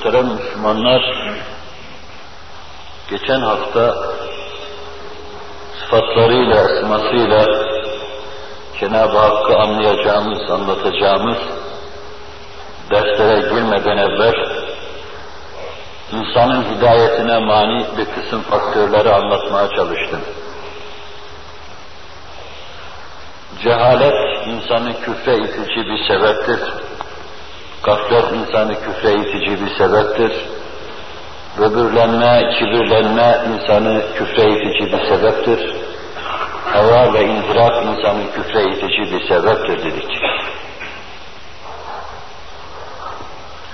Muhterem Müslümanlar, geçen hafta sıfatlarıyla, esmasıyla Cenab-ı Hakk'ı anlayacağımız, anlatacağımız derslere girmeden evvel insanın hidayetine mani bir kısım faktörleri anlatmaya çalıştım. Cehalet insanı küfre itici bir sebeptir. Gaflet insanı küfre itici bir sebeptir. Böbürlenme, kibirlenme insanı küfre itici bir sebeptir. Hava ve inziraf insanı küfre itici bir sebeptir dedik.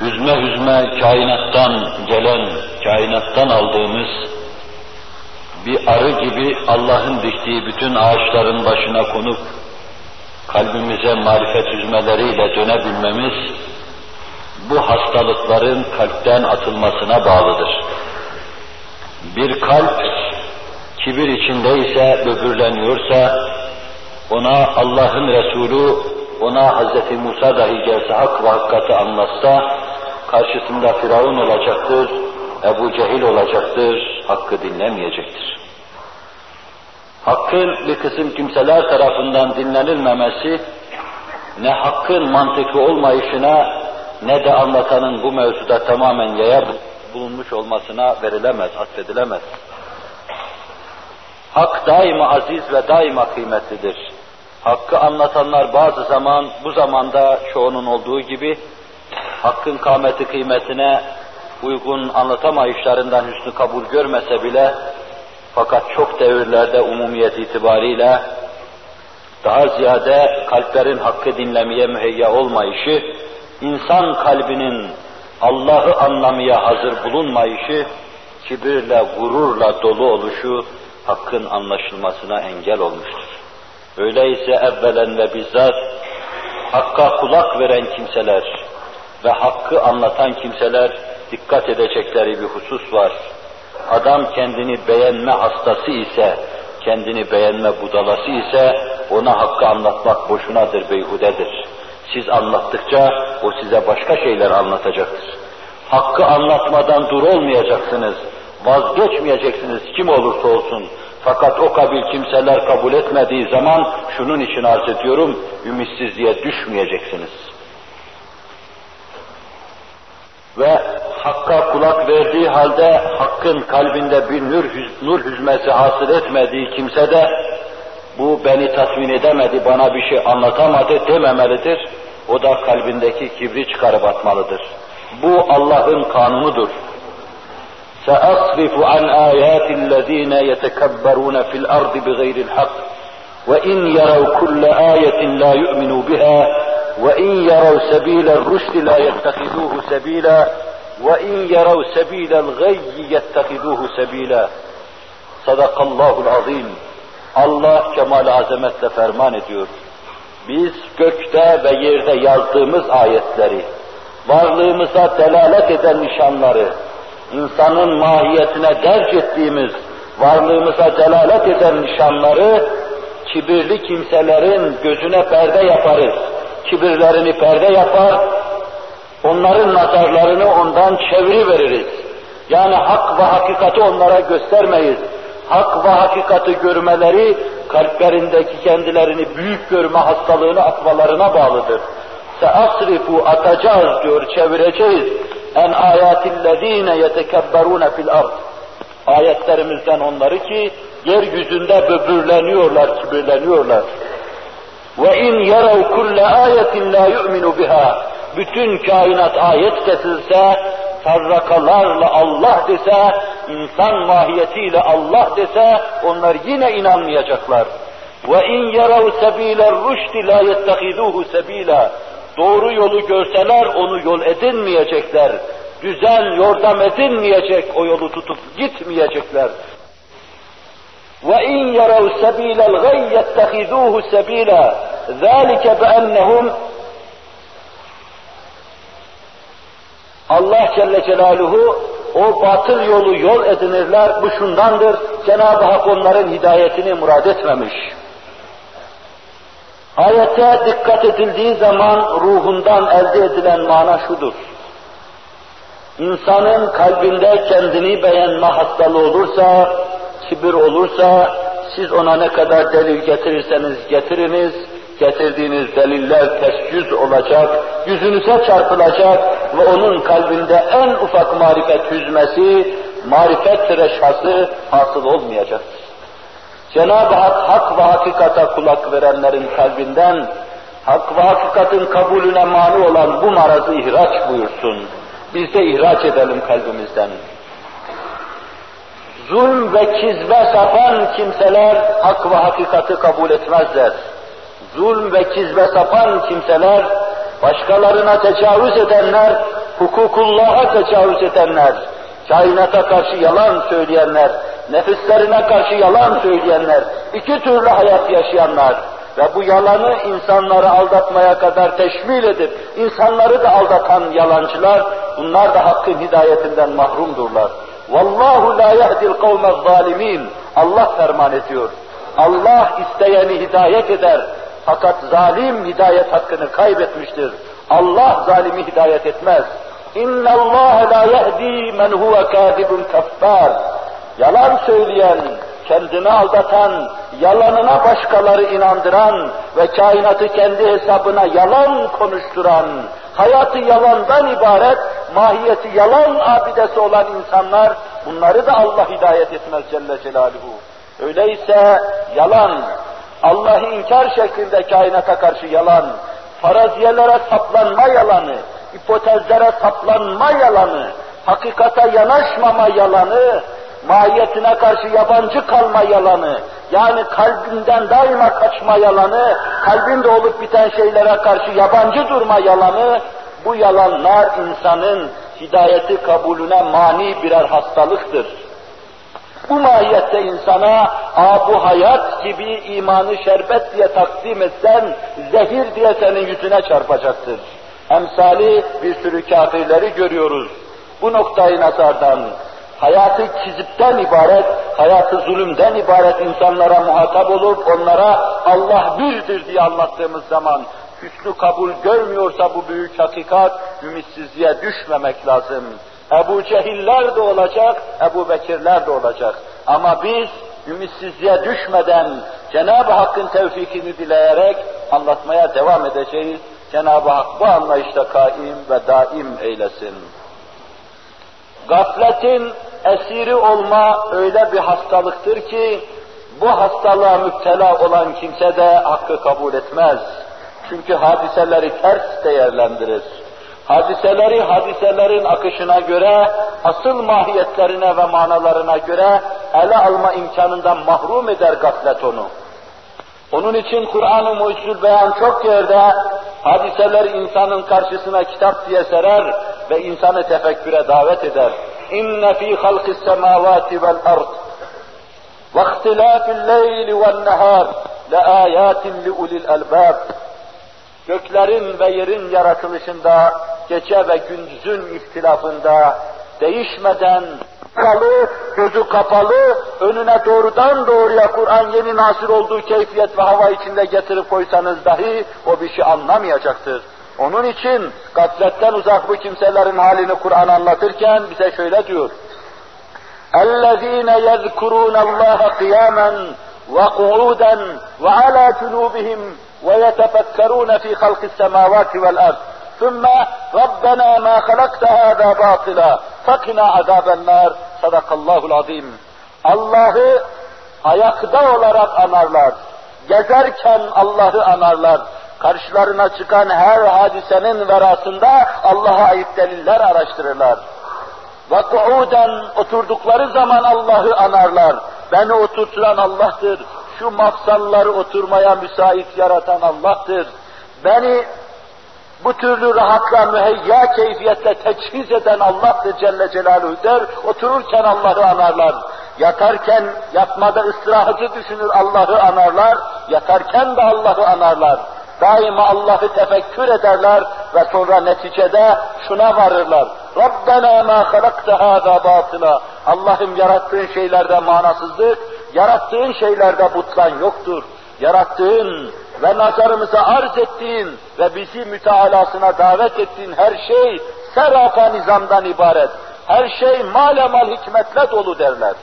Hüzme hüzme kainattan gelen, kainattan aldığımız bir arı gibi Allah'ın diktiği bütün ağaçların başına konup kalbimize marifet hüzmeleriyle dönebilmemiz bu hastalıkların kalpten atılmasına bağlıdır. Bir kalp kibir içindeyse, böbürleniyorsa, ona Allah'ın Resulü, ona Hz. Musa dahi gelse hak ve hakikati anlatsa, karşısında Firavun olacaktır, Ebu Cehil olacaktır, hakkı dinlemeyecektir. Hakkın bir kısım kimseler tarafından dinlenilmemesi, ne hakkın mantıklı olmayışına, ne de anlatanın bu mevzuda tamamen yaya bulunmuş olmasına verilemez, atfedilemez. Hak daima aziz ve daima kıymetlidir. Hakkı anlatanlar bazı zaman, bu zamanda çoğunun olduğu gibi, hakkın kâmeti kıymetine uygun anlatamayışlarından hüsnü kabul görmese bile, fakat çok devirlerde umumiyet itibariyle daha ziyade kalplerin hakkı dinlemeye müheyya olmayışı, insan kalbinin Allah'ı anlamaya hazır bulunmayışı, kibirle, gururla dolu oluşu, hakkın anlaşılmasına engel olmuştur. Öyleyse evvelen ve bizzat hakka kulak veren kimseler ve hakkı anlatan kimseler dikkat edecekleri bir husus var. Adam kendini beğenme hastası ise, kendini beğenme budalası ise ona hakkı anlatmak boşunadır, beyhudedir. Siz anlattıkça o size başka şeyler anlatacaktır. Hakkı anlatmadan dur olmayacaksınız, vazgeçmeyeceksiniz kim olursa olsun. Fakat o kabil kimseler kabul etmediği zaman şunun için arz ediyorum, ümitsizliğe düşmeyeceksiniz. Ve Hakka kulak verdiği halde Hakk'ın kalbinde bir nur, nur hüzmesi hasıl etmediği kimse de bu beni tatmin edemedi, bana bir şey anlatamadı dememelidir. O da kalbindeki kibri çıkarıp atmalıdır. Bu Allah'ın kanunudur. سأصرف عن آيات الذين يتكبرون في الأرض بغير الحق وإن يروا كل آية لا يؤمنوا بها وإن يروا سبيل الرشد لا يتخذوه سبيلا وإن يروا سبيل الغي يتخذوه سبيلا صدق الله العظيم Allah kemal azametle ferman ediyor. Biz gökte ve yerde yazdığımız ayetleri, varlığımıza delalet eden nişanları, insanın mahiyetine derc ettiğimiz, varlığımıza delalet eden nişanları, kibirli kimselerin gözüne perde yaparız. Kibirlerini perde yapar, onların nazarlarını ondan çeviri veririz. Yani hak ve hakikati onlara göstermeyiz. Hak ve hakikati görmeleri, kalplerindeki kendilerini büyük görme hastalığını atmalarına bağlıdır. Seasrifu atacağız diyor, çevireceğiz. En ayatillezine yetekebberune fil ard. Ayetlerimizden onları ki yeryüzünde böbürleniyorlar, kibirleniyorlar. Ve in yarav kulle ayetin la yu'minu biha. Bütün kainat ayet kesilse, farrakalarla Allah dese, insan mahiyetiyle Allah dese onlar yine inanmayacaklar. Ve in yarav sebile rushd la yettahiduhu sebila. Doğru yolu görseler onu yol edinmeyecekler. Düzen yordam edinmeyecek, o yolu tutup gitmeyecekler. Ve in yarav sebile gayy yettahiduhu sebila. Zalike bi ennehum Allah Celle Celaluhu o batıl yolu yol edinirler, bu şundandır, Cenab-ı Hak onların hidayetini murad etmemiş. Ayete dikkat edildiği zaman ruhundan elde edilen mana şudur. İnsanın kalbinde kendini beğenme hastalığı olursa, kibir olursa, siz ona ne kadar delil getirirseniz getiriniz, getirdiğiniz deliller ters yüz olacak, yüzünüze çarpılacak ve onun kalbinde en ufak marifet hüzmesi, marifet reşhası hasıl olmayacaktır. Cenab-ı Hak, hak ve hakikata kulak verenlerin kalbinden, hak ve hakikatin kabulüne mani olan bu marazı ihraç buyursun. Biz de ihraç edelim kalbimizden. Zulm ve kizbe sapan kimseler hak ve hakikati kabul etmezler. Zulm ve kizbe sapan kimseler, başkalarına tecavüz edenler, hukukullah'a tecavüz edenler, kainata karşı yalan söyleyenler, nefislerine karşı yalan söyleyenler, iki türlü hayat yaşayanlar ve bu yalanı insanları aldatmaya kadar teşmil edip insanları da aldatan yalancılar, bunlar da hakkın hidayetinden mahrumdurlar. Vallahu la yehdil kavme zalimin. Allah ferman ediyor. Allah isteyeni hidayet eder. Fakat zalim hidayet hakkını kaybetmiştir. Allah zalimi hidayet etmez. İnna Allah la yehdi men huve kadibun kaffar. Yalan söyleyen, kendini aldatan, yalanına başkaları inandıran ve kainatı kendi hesabına yalan konuşturan, hayatı yalandan ibaret, mahiyeti yalan abidesi olan insanlar, bunları da Allah hidayet etmez Celle Celaluhu. Öyleyse yalan, Allah'ı inkar şeklinde kainata karşı yalan, faraziyelere saplanma yalanı, hipotezlere saplanma yalanı, hakikata yanaşmama yalanı, mahiyetine karşı yabancı kalma yalanı, yani kalbinden daima kaçma yalanı, kalbinde olup biten şeylere karşı yabancı durma yalanı, bu yalanlar insanın hidayeti kabulüne mani birer hastalıktır. Bu mahiyette insana bu hayat gibi imanı şerbet diye takdim etsen, zehir diye senin yüzüne çarpacaktır. Emsali bir sürü kafirleri görüyoruz. Bu noktayı nazardan hayatı kizipten ibaret, hayatı zulümden ibaret insanlara muhatap olup onlara Allah birdir diye anlattığımız zaman hüsnü kabul görmüyorsa bu büyük hakikat, ümitsizliğe düşmemek lazım. Ebu Cehiller de olacak, Ebu Bekirler de olacak. Ama biz ümitsizliğe düşmeden Cenab-ı Hakk'ın tevfikini dileyerek anlatmaya devam edeceğiz. Cenab-ı Hak bu anlayışta kaim ve daim eylesin. Gafletin esiri olma öyle bir hastalıktır ki, bu hastalığa müptela olan kimse de hakkı kabul etmez. Çünkü hadiseleri ters değerlendirir. Hadiseleri hadiselerin akışına göre, asıl mahiyetlerine ve manalarına göre ele alma imkanından mahrum eder gaflet onu. Onun için Kur'an-ı Mucizül Beyan çok yerde hadiseler insanın karşısına kitap diye serer ve insanı tefekküre davet eder. İnne fî halkis semâvâti vel ard ve ihtilâfil leyli vel nehâr le âyâtin li ulil elbâb göklerin ve yerin yaratılışında, gece ve gündüzün ihtilafında değişmeden, kapalı, gözü kapalı, önüne doğrudan doğruya Kur'an yeni nasir olduğu keyfiyet ve hava içinde getirip koysanız dahi o bir şey anlamayacaktır. Onun için gafletten uzak bu kimselerin halini Kur'an anlatırken bize şöyle diyor. اَلَّذ۪ينَ يَذْكُرُونَ اللّٰهَ قِيَامًا وَقُعُودًا وَعَلَى جُنُوبِهِمْ ويتفكرون في خلق السماوات والأرض ثم ربنا ما خلقت هذا باطلا فقنا عذاب النار sadakallahul azim. Allah'ı ayakta olarak anarlar. Gezerken Allah'ı anarlar. Karşılarına çıkan her hadisenin verasında Allah'a ait deliller araştırırlar. Ve kuuden oturdukları zaman Allah'ı anarlar. Beni oturtulan Allah'tır şu mafsalları oturmaya müsait yaratan Allah'tır. Beni bu türlü rahatla müheyya keyfiyette teçhiz eden Allah'tır Celle Celaluhu der, otururken Allah'ı anarlar. Yatarken yatmada ıstirahatı düşünür Allah'ı anarlar, yatarken de Allah'ı anarlar. Daima Allah'ı tefekkür ederler ve sonra neticede şuna varırlar. Rabbena ma halakte hâzâ batıla. Allah'ım yarattığın şeylerde manasızlık, yarattığın şeylerde butlan yoktur. Yarattığın ve nazarımıza arz ettiğin ve bizi mütealasına davet ettiğin her şey serafa nizamdan ibaret. Her şey malemal hikmetle dolu derler.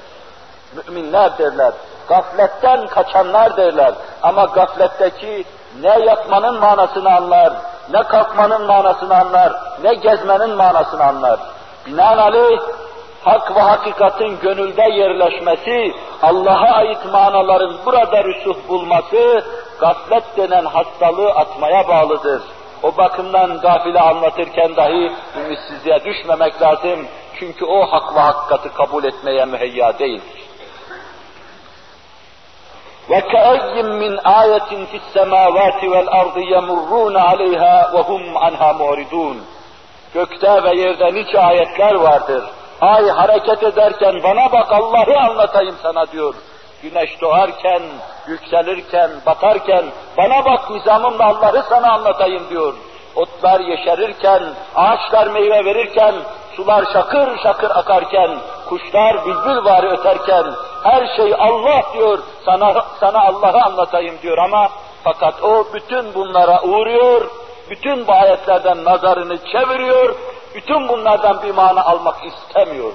Müminler derler. Gafletten kaçanlar derler. Ama gafletteki ne yatmanın manasını anlar, ne kalkmanın manasını anlar, ne gezmenin manasını anlar. Binaenaleyh hak ve hakikatin gönülde yerleşmesi, Allah'a ait manaların burada rüsuh bulması, gaflet denen hastalığı atmaya bağlıdır. O bakımdan gafile anlatırken dahi ümitsizliğe düşmemek lazım. Çünkü o hak ve hakikati kabul etmeye müheyya değildir. وَكَأَيٍّ مِّنْ آيَةٍ فِي السَّمَاوَاتِ وَالْأَرْضِ يَمُرُّونَ عَلَيْهَا وَهُمْ عَنْهَا مُعْرِضُونَ Gökte ve yerde nice ayetler vardır. Ay hareket ederken bana bak Allah'ı anlatayım sana diyor. Güneş doğarken, yükselirken, batarken bana bak nizamımla Allah'ı sana anlatayım diyor. Otlar yeşerirken, ağaçlar meyve verirken, sular şakır şakır akarken, kuşlar bülbül var öterken, her şey Allah diyor, sana, sana Allah'ı anlatayım diyor ama fakat o bütün bunlara uğruyor, bütün bu ayetlerden nazarını çeviriyor, bütün bunlardan bir mana almak istemiyor.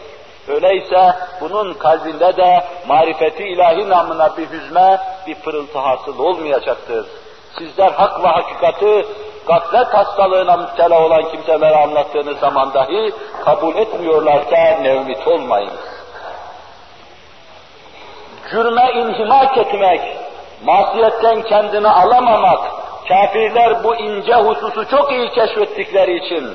Öyleyse bunun kalbinde de marifeti ilahi namına bir hüzme, bir pırıltı hasıl olmayacaktır. Sizler hak ve hakikati gaflet hastalığına müptela olan kimselere anlattığınız zaman dahi kabul etmiyorlarsa nevmit olmayın. Cürme inhimak etmek, masiyetten kendini alamamak, kafirler bu ince hususu çok iyi keşfettikleri için,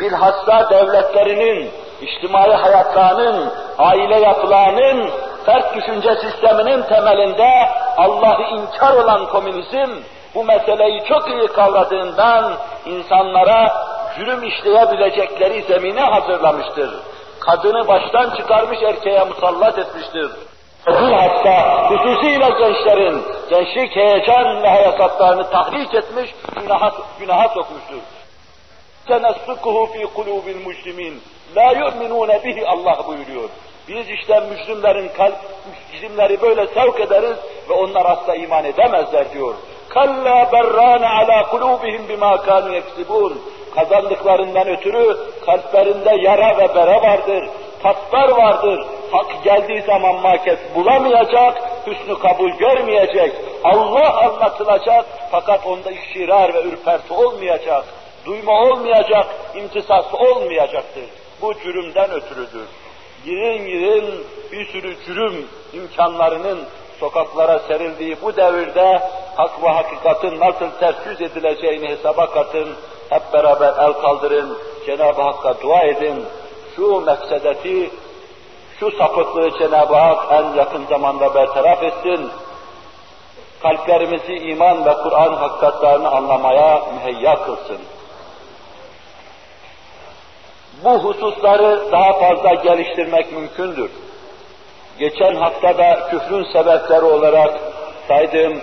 bilhassa devletlerinin, içtimai hayatlarının, aile yapılarının, sert düşünce sisteminin temelinde Allah'ı inkar olan komünizm, bu meseleyi çok iyi kavradığından insanlara cürüm işleyebilecekleri zemine hazırlamıştır. Kadını baştan çıkarmış erkeğe musallat etmiştir. Bilhassa hususiyle gençlerin gençlik heyecan ve hayatlarını tahrik etmiş, günaha, günaha sokmuştur. Tenassukuhu fi kulubil muslimin. La yu'minune bihi Allah buyuruyor. Biz işte mücrimlerin kalp, mücrimleri böyle sevk ederiz ve onlar asla iman edemezler diyor. Kalla berrane ala kulubihim bima kanu yeksibun. Kazandıklarından ötürü kalplerinde yara ve bere vardır, tatlar vardır. Hak geldiği zaman maket bulamayacak, hüsnü kabul görmeyecek. Allah anlatılacak fakat onda işirar ve ürperti olmayacak. Duyma olmayacak, imtisas olmayacaktır. Bu cürümden ötürüdür. Yirin yirin bir sürü cürüm imkanlarının sokaklara serildiği bu devirde hak ve hakikatin nasıl ters yüz edileceğini hesaba katın, hep beraber el kaldırın, Cenab-ı Hakk'a dua edin, şu mefsedeti, şu sapıklığı Cenab-ı Hak en yakın zamanda bertaraf etsin, kalplerimizi iman ve Kur'an hakikatlerini anlamaya müheyya kılsın. Bu hususları daha fazla geliştirmek mümkündür. Geçen hafta da küfrün sebepleri olarak saydığım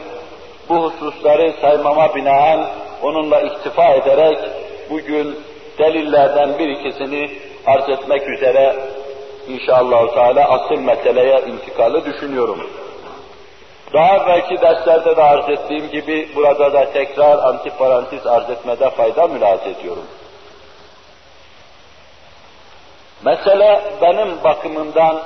bu hususları saymama binaen onunla iktifa ederek bugün delillerden bir ikisini arz etmek üzere inşallah Teala asıl meseleye intikalı düşünüyorum. Daha belki derslerde de arz ettiğim gibi burada da tekrar antiparantez arz etmede fayda mülaz ediyorum. Mesele benim bakımından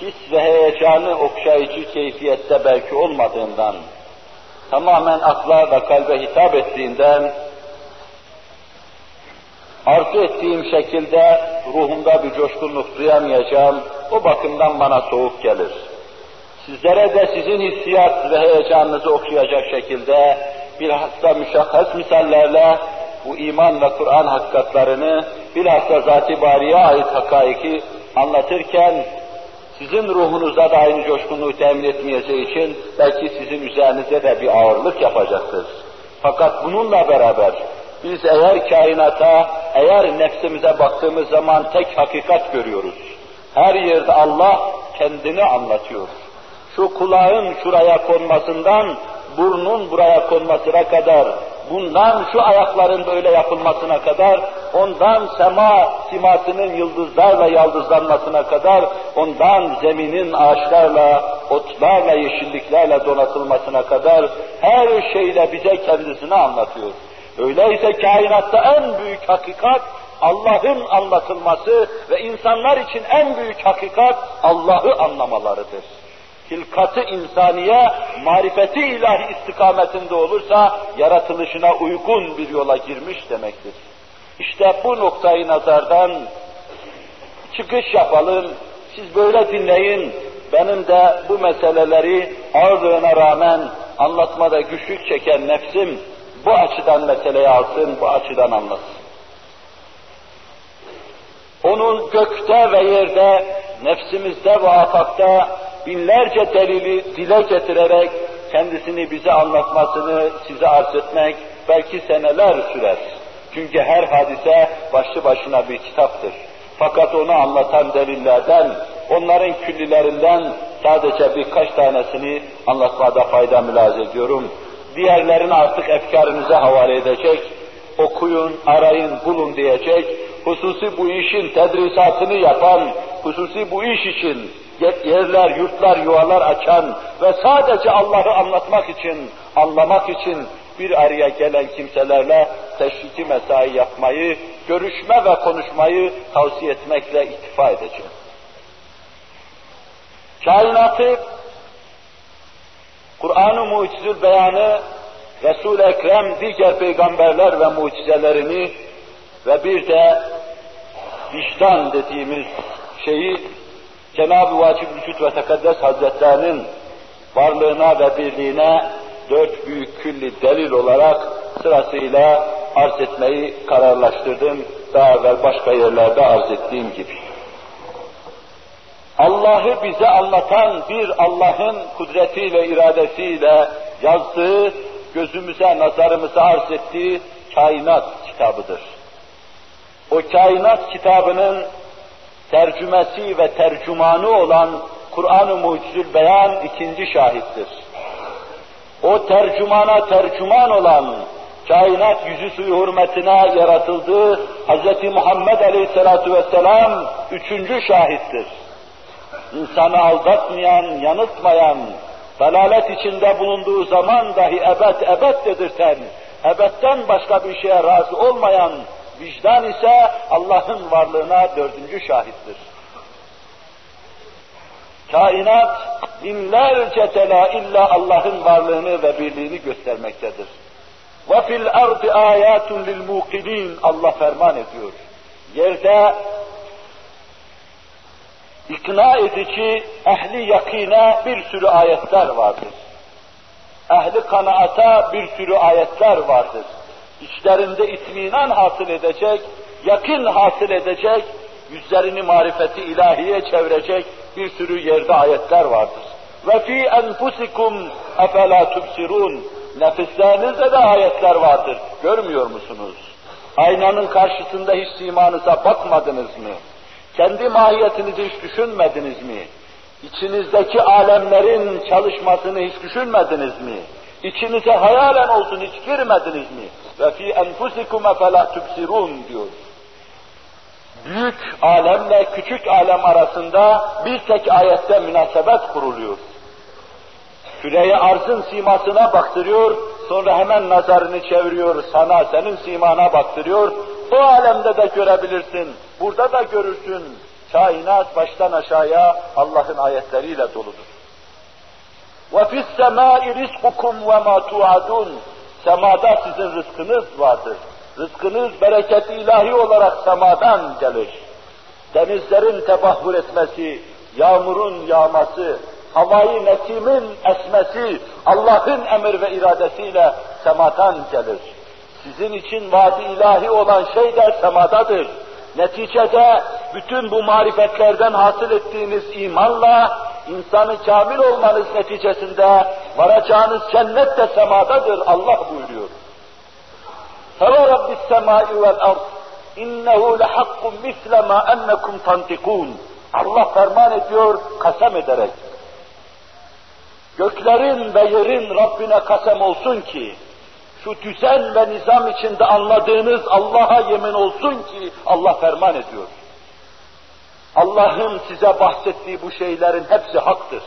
his ve heyecanı okşayıcı keyfiyette belki olmadığından, tamamen akla ve kalbe hitap ettiğinden, arzu ettiğim şekilde ruhumda bir coşkunluk duyamayacağım, o bakımdan bana soğuk gelir. Sizlere de sizin hissiyat ve heyecanınızı okşayacak şekilde bilhassa müşahhas misallerle bu iman ve Kur'an hakikatlarını bilhassa zat-ı bariye ait hakaiki anlatırken sizin ruhunuza da aynı coşkunluğu temin etmeyeceği için belki sizin üzerinize de bir ağırlık yapacaktır. Fakat bununla beraber biz eğer kainata, eğer nefsimize baktığımız zaman tek hakikat görüyoruz. Her yerde Allah kendini anlatıyor. Şu kulağın şuraya konmasından burnun buraya konmasına kadar, bundan şu ayakların böyle yapılmasına kadar, ondan sema simasının yıldızlarla yaldızlanmasına kadar, ondan zeminin ağaçlarla, otlarla, yeşilliklerle donatılmasına kadar her şeyle bize kendisini anlatıyor. Öyleyse kainatta en büyük hakikat Allah'ın anlatılması ve insanlar için en büyük hakikat Allah'ı anlamalarıdır. Hilkatı insaniye, marifeti ilahi istikametinde olursa yaratılışına uygun bir yola girmiş demektir. İşte bu noktayı nazardan çıkış yapalım, siz böyle dinleyin, benim de bu meseleleri ağırlığına rağmen anlatmada güçlük çeken nefsim bu açıdan meseleyi alsın, bu açıdan anlatsın. Onun gökte ve yerde, nefsimizde ve afakta binlerce delili dile getirerek kendisini bize anlatmasını size arz etmek belki seneler sürer. Çünkü her hadise başlı başına bir kitaptır. Fakat onu anlatan delillerden, onların küllilerinden sadece birkaç tanesini anlatmada fayda mülaz ediyorum. Diğerlerini artık efkarınıza havale edecek, okuyun, arayın, bulun diyecek, hususi bu işin tedrisatını yapan, hususi bu iş için yerler, yurtlar, yuvalar açan ve sadece Allah'ı anlatmak için, anlamak için bir araya gelen kimselerle teşviki mesai yapmayı, görüşme ve konuşmayı tavsiye etmekle iktifa edeceğim. Kainatı, Kur'an-ı Mucizül Beyanı, Resul-i Ekrem diğer peygamberler ve mucizelerini ve bir de vicdan dediğimiz şeyi Cenab-ı Vacib Vücut ve Tekaddes Hazretlerinin varlığına ve birliğine dört büyük külli delil olarak sırasıyla arz etmeyi kararlaştırdım. Daha evvel başka yerlerde arz ettiğim gibi. Allah'ı bize anlatan bir Allah'ın kudretiyle, iradesiyle yazdığı, gözümüze, nazarımıza arz ettiği kainat kitabıdır. O kainat kitabının tercümesi ve tercümanı olan Kur'an-ı Mucizül Beyan ikinci şahittir. O tercümana tercüman olan kainat yüzü suyu hürmetine yaratıldığı Hz. Muhammed Aleyhisselatü Vesselam üçüncü şahittir. İnsanı aldatmayan, yanıltmayan, dalalet içinde bulunduğu zaman dahi ebed ebed dedirten, ebedden başka bir şeye razı olmayan vicdan ise Allah'ın varlığına dördüncü şahittir. Kainat binlerce tela illa Allah'ın varlığını ve birliğini göstermektedir. وَفِي الْاَرْضِ آيَاتٌ لِلْمُوقِنِينَ Allah ferman ediyor. Yerde ikna edici, ehli yakine bir sürü ayetler vardır. Ehli kanaata bir sürü ayetler vardır. İçlerinde itminan hasıl edecek, yakın hasıl edecek, yüzlerini marifeti ilahiye çevirecek bir sürü yerde ayetler vardır. Ve fi enfusikum efela tubsirun. Nefislerinizde de ayetler vardır. Görmüyor musunuz? Aynanın karşısında hiç simanıza bakmadınız mı? Kendi mahiyetinizi hiç düşünmediniz mi? İçinizdeki alemlerin çalışmasını hiç düşünmediniz mi? İçinize hayalen olsun hiç girmediniz mi? Ve fi enfusikum efela tubsirun diyor. Büyük alemle küçük alem arasında bir tek ayette münasebet kuruluyor. Küreye arzın simasına baktırıyor, sonra hemen nazarını çeviriyor, sana, senin simana baktırıyor. O alemde de görebilirsin, burada da görürsün. Kainat baştan aşağıya Allah'ın ayetleriyle doludur. وَفِي السَّمَاءِ رِزْقُكُمْ وَمَا تُعَدُونَ Semada sizin rızkınız vardır. Rızkınız bereket ilahi olarak semadan gelir. Denizlerin tebahhur etmesi, yağmurun yağması, havayı nesimin esmesi Allah'ın emir ve iradesiyle semadan gelir. Sizin için vaadi ilahi olan şey de semadadır. Neticede bütün bu marifetlerden hasıl ettiğiniz imanla insanı kamil olmanız neticesinde varacağınız cennet de semadadır Allah buyuruyor. Feve rabbis semai vel ard innehu lehakkun misle ma ennekum tantikun. Allah ferman ediyor, kasem ederek. Göklerin ve yerin Rabbine kasem olsun ki, şu düzen ve nizam içinde anladığınız Allah'a yemin olsun ki Allah ferman ediyor. Allah'ın size bahsettiği bu şeylerin hepsi haktır.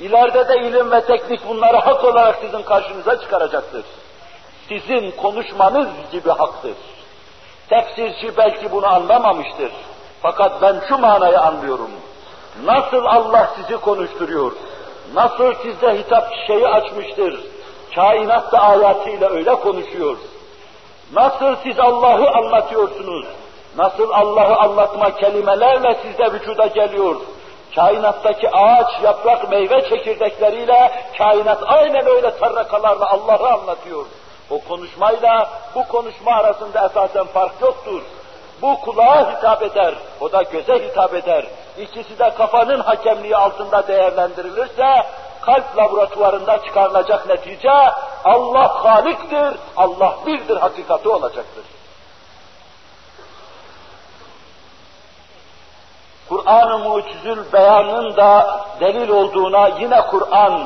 İleride de ilim ve teknik bunları hak olarak sizin karşınıza çıkaracaktır. sizin konuşmanız gibi haktır. Tefsirci belki bunu anlamamıştır. Fakat ben şu manayı anlıyorum. Nasıl Allah sizi konuşturuyor, nasıl sizde hitap şeyi açmıştır, kainat da ayatıyla öyle konuşuyor. Nasıl siz Allah'ı anlatıyorsunuz, nasıl Allah'ı anlatma kelimelerle sizde vücuda geliyor, kainattaki ağaç, yaprak, meyve çekirdekleriyle kainat aynen öyle tarrakalarla Allah'ı anlatıyor. O konuşmayla bu konuşma arasında esasen fark yoktur. Bu kulağa hitap eder, o da göze hitap eder. İkisi de kafanın hakemliği altında değerlendirilirse, kalp laboratuvarında çıkarılacak netice, Allah Halik'tir, Allah birdir hakikati olacaktır. Kur'an-ı Mucizül Beyan'ın da delil olduğuna yine Kur'an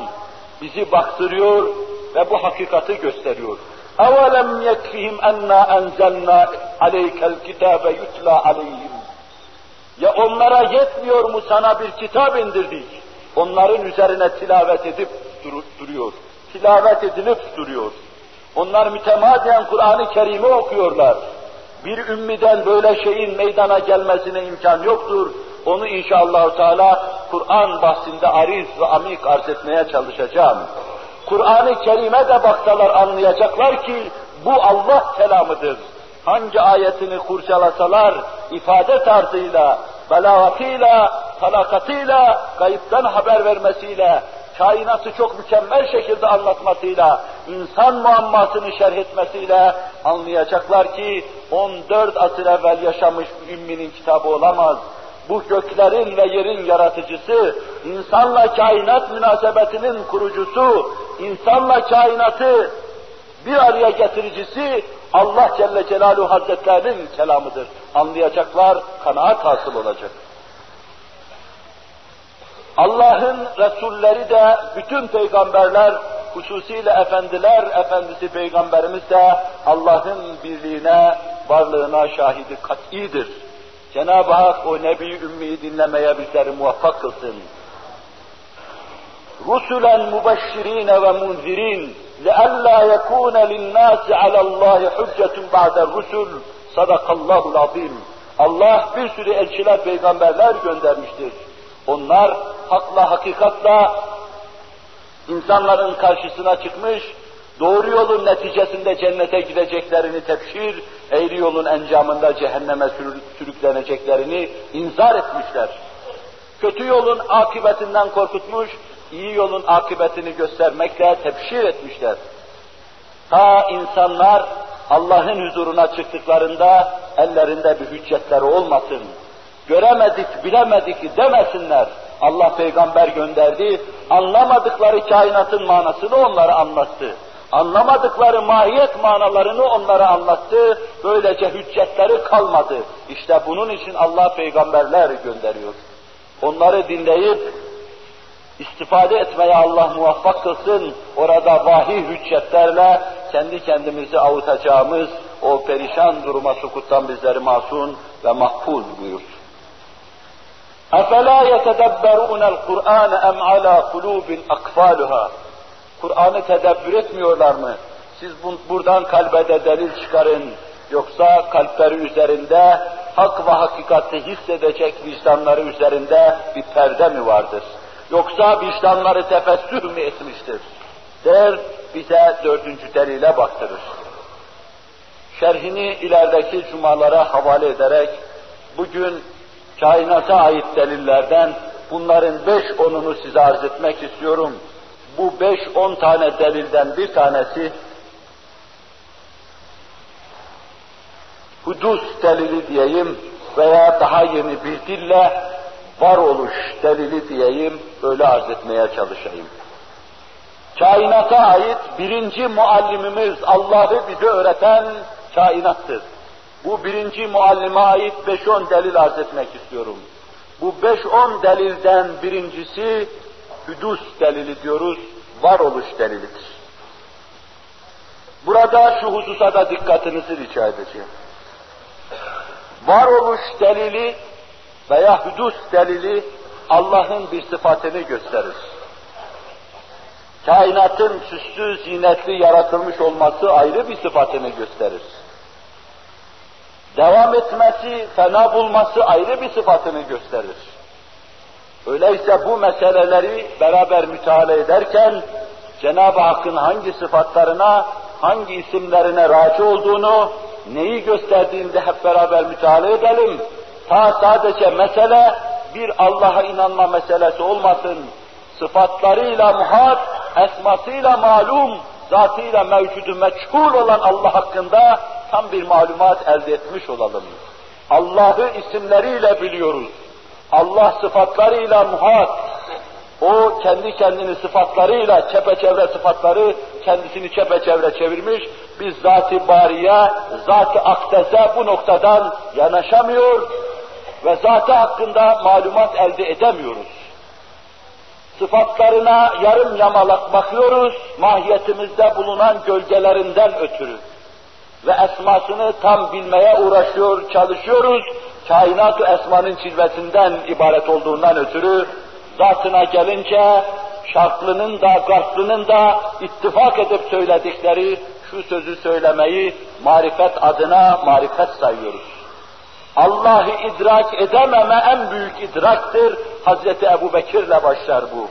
bizi baktırıyor ve bu hakikati gösteriyor. اَوَلَمْ يَكْفِهِمْ اَنَّا اَنْزَلْنَا عَلَيْكَ الْكِتَابَ يُتْلَى عَلَيْهِمْ Ya onlara yetmiyor mu sana bir kitap indirdik? Onların üzerine tilavet edip dur duruyor. Tilavet edilip duruyor. Onlar mütemadiyen Kur'an-ı Kerim'i okuyorlar. Bir ümmiden böyle şeyin meydana gelmesine imkan yoktur. Onu inşallah Teala Kur'an bahsinde ariz ve amik arz etmeye çalışacağım. Kur'an-ı Kerim'e de baksalar anlayacaklar ki bu Allah kelamıdır. Hangi ayetini kurcalasalar ifade tarzıyla, belagatıyla, talakatıyla, kayıptan haber vermesiyle, kainatı çok mükemmel şekilde anlatmasıyla, insan muammasını şerh etmesiyle anlayacaklar ki 14 asır evvel yaşamış ümminin kitabı olamaz bu göklerin ve yerin yaratıcısı, insanla kainat münasebetinin kurucusu, insanla kainatı bir araya getiricisi Allah Celle Celaluhu Hazretlerinin kelamıdır. Anlayacaklar, kanaat hasıl olacak. Allah'ın Resulleri de, bütün peygamberler, hususiyle efendiler, efendisi peygamberimiz de Allah'ın birliğine, varlığına şahidi kat'idir. Cenab-ı Hak o Nebi Ümmi'yi dinlemeye bizleri muvaffak kılsın. رُسُلًا مُبَشِّر۪ينَ وَمُنْذِر۪ينَ لِأَلَّا يَكُونَ لِلنَّاسِ عَلَى اللّٰهِ حُجَّةٌ بَعْدَ الرُّسُلِ صَدَقَ اللّٰهُ الْعَظِيمُ Allah bir sürü elçiler, peygamberler göndermiştir. Onlar hakla, hakikatla insanların karşısına çıkmış, doğru yolun neticesinde cennete gideceklerini tepşir, eğri yolun encamında cehenneme sürükleneceklerini inzar etmişler. Kötü yolun akıbetinden korkutmuş, iyi yolun akıbetini göstermekle tepşir etmişler. Ta insanlar Allah'ın huzuruna çıktıklarında ellerinde bir hüccetleri olmasın. Göremedik, bilemedik demesinler. Allah peygamber gönderdi, anlamadıkları kainatın manasını onlara anlattı anlamadıkları mahiyet manalarını onlara anlattı, böylece hüccetleri kalmadı. İşte bunun için Allah peygamberler gönderiyor. Onları dinleyip istifade etmeye Allah muvaffak kılsın, orada vahiy hüccetlerle kendi kendimizi avutacağımız o perişan duruma sukuttan bizleri masum ve mahfuz buyursun. أَفَلَا يَتَدَبَّرُونَ الْقُرْآنَ اَمْ عَلَى قُلُوبٍ أَقْفَالُهَا Kur'an'ı tedebbür etmiyorlar mı? Siz bu, buradan kalbede delil çıkarın. Yoksa kalpleri üzerinde hak ve hakikati hissedecek vicdanları üzerinde bir perde mi vardır? Yoksa vicdanları tefessür mü etmiştir? Der, bize dördüncü delile baktırır. Şerhini ilerideki cumalara havale ederek bugün kainata ait delillerden bunların beş onunu size arz etmek istiyorum bu beş on tane delilden bir tanesi hudus delili diyeyim veya daha yeni bir dille varoluş delili diyeyim, öyle arz etmeye çalışayım. Kainata ait birinci muallimimiz Allah'ı bize öğreten kainattır. Bu birinci muallime ait beş on delil arz etmek istiyorum. Bu beş on delilden birincisi hüdus delili diyoruz, varoluş delilidir. Burada şu hususa da dikkatinizi rica edeceğim. Varoluş delili veya hüdus delili Allah'ın bir sıfatını gösterir. Kainatın süslü, zinetli yaratılmış olması ayrı bir sıfatını gösterir. Devam etmesi, fena bulması ayrı bir sıfatını gösterir. Öyleyse bu meseleleri beraber müteala ederken Cenab-ı Hakk'ın hangi sıfatlarına, hangi isimlerine raci olduğunu, neyi gösterdiğinde hep beraber müteala edelim. Ta sadece mesele bir Allah'a inanma meselesi olmasın. Sıfatlarıyla muhat, esmasıyla malum, zatıyla mevcudu meçhul olan Allah hakkında tam bir malumat elde etmiş olalım. Allah'ı isimleriyle biliyoruz. Allah sıfatlarıyla muhat, o kendi kendini sıfatlarıyla çepeçevre sıfatları kendisini çepeçevre çevirmiş. Biz zat-ı bariye, zat-ı akdese bu noktadan yanaşamıyor ve zatı hakkında malumat elde edemiyoruz. Sıfatlarına yarım yamalak bakıyoruz, mahiyetimizde bulunan gölgelerinden ötürü. Ve esmasını tam bilmeye uğraşıyor, çalışıyoruz. Kainat-ı esmanın çilvesinden ibaret olduğundan ötürü zatına gelince şartlının da garplının da ittifak edip söyledikleri şu sözü söylemeyi marifet adına marifet sayıyoruz. Allah'ı idrak edememe en büyük idraktır. Hazreti Ebu Bekir'le başlar bu.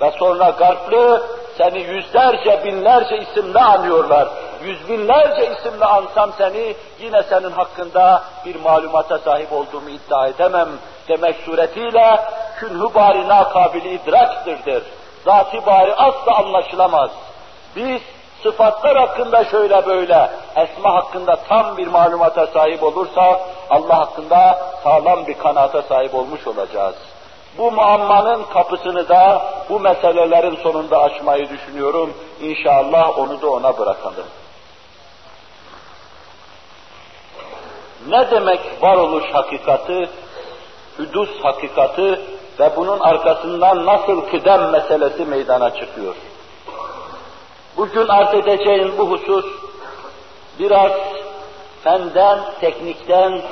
Ve sonra garplı seni yüzlerce, binlerce isimle anıyorlar. Yüz binlerce isimle ansam seni, yine senin hakkında bir malumata sahip olduğumu iddia edemem demek suretiyle künhü bari nakabili idraktırdır. Zati bari asla anlaşılamaz. Biz sıfatlar hakkında şöyle böyle, esma hakkında tam bir malumata sahip olursak, Allah hakkında sağlam bir kanaata sahip olmuş olacağız. Bu muammanın kapısını da bu meselelerin sonunda açmayı düşünüyorum. İnşallah onu da ona bırakalım. Ne demek varoluş hakikati, hüdus hakikati ve bunun arkasından nasıl kıdem meselesi meydana çıkıyor? Bugün arz edeceğim bu husus biraz fenden, teknikten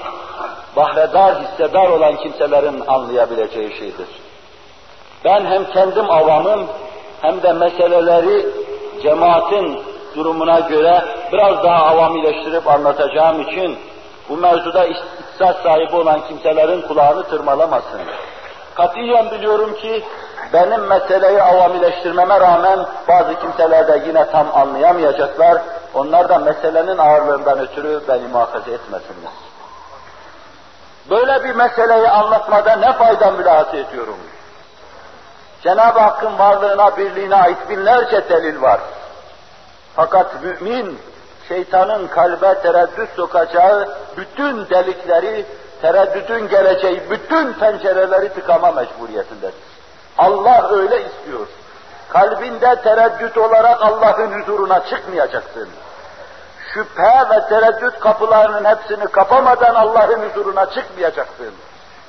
bahredar, hissedar olan kimselerin anlayabileceği şeydir. Ben hem kendim avamım hem de meseleleri cemaatin durumuna göre biraz daha avamileştirip anlatacağım için bu mevzuda ihtisas sahibi olan kimselerin kulağını tırmalamasın. Katiyen biliyorum ki benim meseleyi avamileştirmeme rağmen bazı kimseler de yine tam anlayamayacaklar. Onlar da meselenin ağırlığından ötürü beni muhafaza etmesinler. Böyle bir meseleyi anlatmada ne fayda mülahata ediyorum? Cenab-ı Hakk'ın varlığına, birliğine ait binlerce delil var. Fakat mümin, şeytanın kalbe tereddüt sokacağı bütün delikleri, tereddütün geleceği bütün pencereleri tıkama mecburiyetindedir. Allah öyle istiyor. Kalbinde tereddüt olarak Allah'ın huzuruna çıkmayacaksın. Şüphe ve tereddüt kapılarının hepsini kapamadan Allah'ın huzuruna çıkmayacaksın.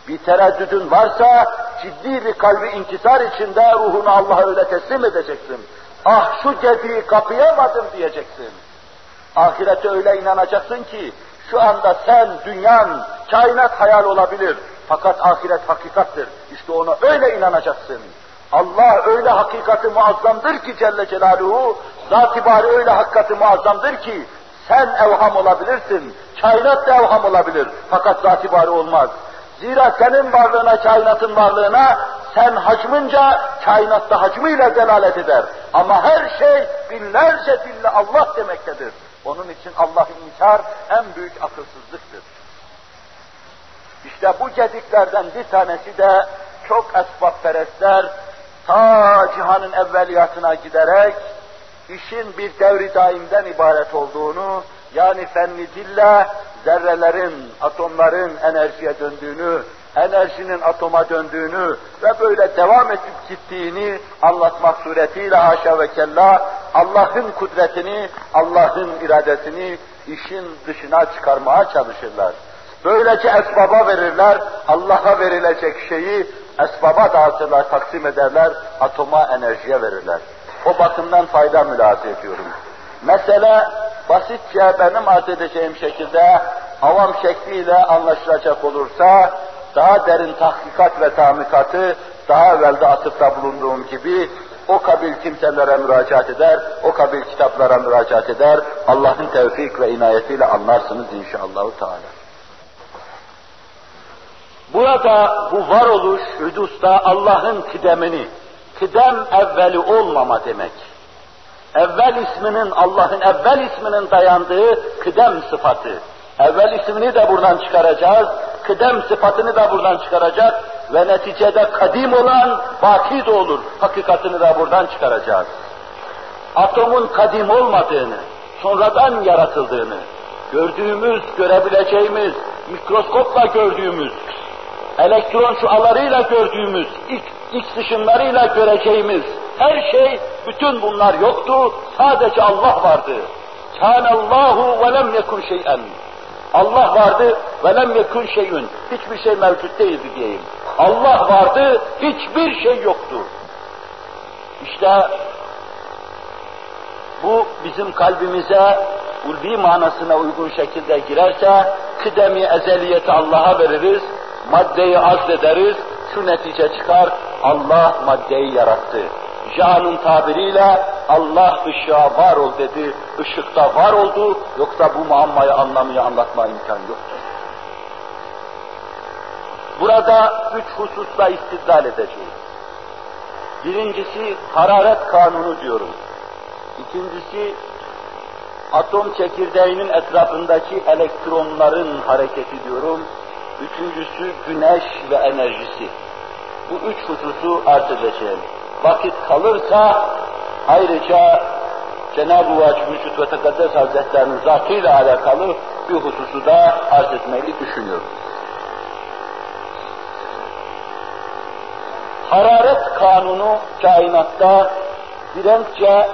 Bir tereddüdün varsa ciddi bir kalbi inkisar içinde ruhunu Allah'a öyle teslim edeceksin. Ah şu gediği kapayamadım diyeceksin. Ahirete öyle inanacaksın ki şu anda sen, dünyan, kainat hayal olabilir. Fakat ahiret hakikattir. İşte ona öyle inanacaksın. Allah öyle hakikati muazzamdır ki Celle Celaluhu, zat bari öyle hakikati muazzamdır ki sen evham olabilirsin, kainat da evham olabilir. Fakat zat bari olmaz. Zira senin varlığına, kainatın varlığına sen hacmınca kainatta hacmıyla delalet eder. Ama her şey binlerce dille Allah demektedir. Onun için Allah'ı inkar en büyük akılsızlıktır. İşte bu gediklerden bir tanesi de çok esbabperestler ta cihanın evveliyatına giderek işin bir devri daimden ibaret olduğunu, yani fenli dille zerrelerin, atomların enerjiye döndüğünü, enerjinin atoma döndüğünü ve böyle devam edip gittiğini anlatmak suretiyle haşa ve kella Allah'ın kudretini, Allah'ın iradesini işin dışına çıkarmaya çalışırlar. Böylece esbaba verirler, Allah'a verilecek şeyi esbaba dağıtırlar, taksim ederler, atoma enerjiye verirler. O bakımdan fayda mülahaza ediyorum. Mesele basitçe benim arz edeceğim şekilde avam şekliyle anlaşılacak olursa daha derin tahkikat ve tamikatı daha evvelde atıfta bulunduğum gibi o kabil kimselere müracaat eder, o kabil kitaplara müracaat eder. Allah'ın tevfik ve inayetiyle anlarsınız inşallah. Teala. Burada bu varoluş hüdusta Allah'ın kıdemini, kıdem evveli olmama demek. Evvel isminin, Allah'ın evvel isminin dayandığı kıdem sıfatı. Evvel ismini de buradan çıkaracağız, kıdem sıfatını da buradan çıkaracak ve neticede kadim olan baki de olur. Hakikatini de buradan çıkaracağız. Atomun kadim olmadığını, sonradan yaratıldığını, gördüğümüz, görebileceğimiz, mikroskopla gördüğümüz, elektron şualarıyla gördüğümüz, ilk, dışınlarıyla göreceğimiz her şey, bütün bunlar yoktu, sadece Allah vardı. Kânallâhu ve lem yekun şey'en. Allah vardı ve lem yekun şeyün. Hiçbir şey mevcut değildi diyeyim. Allah vardı, hiçbir şey yoktu. İşte bu bizim kalbimize ulvi manasına uygun şekilde girerse kıdemi ezeliyeti Allah'a veririz, maddeyi azlederiz, şu netice çıkar, Allah maddeyi yarattı. Can'ın tabiriyle Allah ışığa var ol dedi, ışıkta var oldu, yoksa bu muammayı anlamaya anlatma imkan yoktur. Burada üç hususla istidlal edeceğiz. Birincisi hararet kanunu diyorum. İkincisi atom çekirdeğinin etrafındaki elektronların hareketi diyorum. Üçüncüsü güneş ve enerjisi. Bu üç hususu arz. Vakit kalırsa ayrıca Cenab-ı Müşrit ve Tekaddes Hazretlerinin zatıyla alakalı bir hususu da arz etmeyi düşünüyorum. Hararet kanunu kainatta direnççe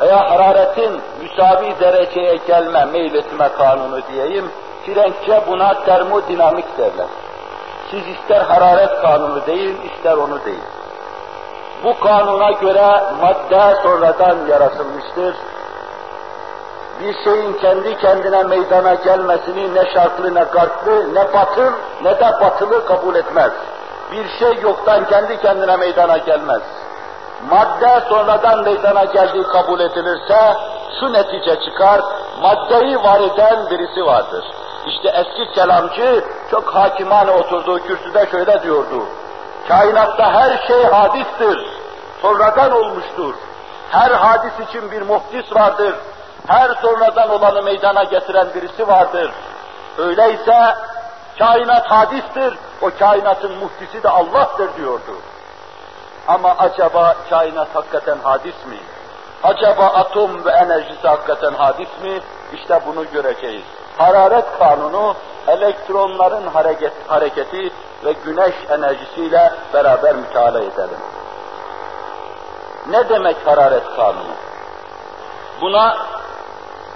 veya hararetin müsavi dereceye gelme, meyletme kanunu diyeyim, direnççe buna termodinamik derler. Siz ister hararet kanunu değil, ister onu değil. Bu kanuna göre madde sonradan yaratılmıştır. Bir şeyin kendi kendine meydana gelmesini ne şartlı ne garplı, ne batıl ne de batılı kabul etmez. Bir şey yoktan kendi kendine meydana gelmez. Madde sonradan meydana geldiği kabul edilirse şu netice çıkar, maddeyi var eden birisi vardır. İşte eski kelamcı çok hakimane oturduğu kürsüde şöyle diyordu. Kainatta her şey hadistir, sonradan olmuştur. Her hadis için bir muhdis vardır. Her sonradan olanı meydana getiren birisi vardır. Öyleyse kainat hadistir, o kainatın muhdisi de Allah'tır diyordu. Ama acaba kainat hakikaten hadis mi? Acaba atom ve enerjisi hakikaten hadis mi? İşte bunu göreceğiz. Hararet kanunu, elektronların hareket, hareketi ve güneş enerjisiyle beraber müteala edelim. Ne demek hararet kanunu? Buna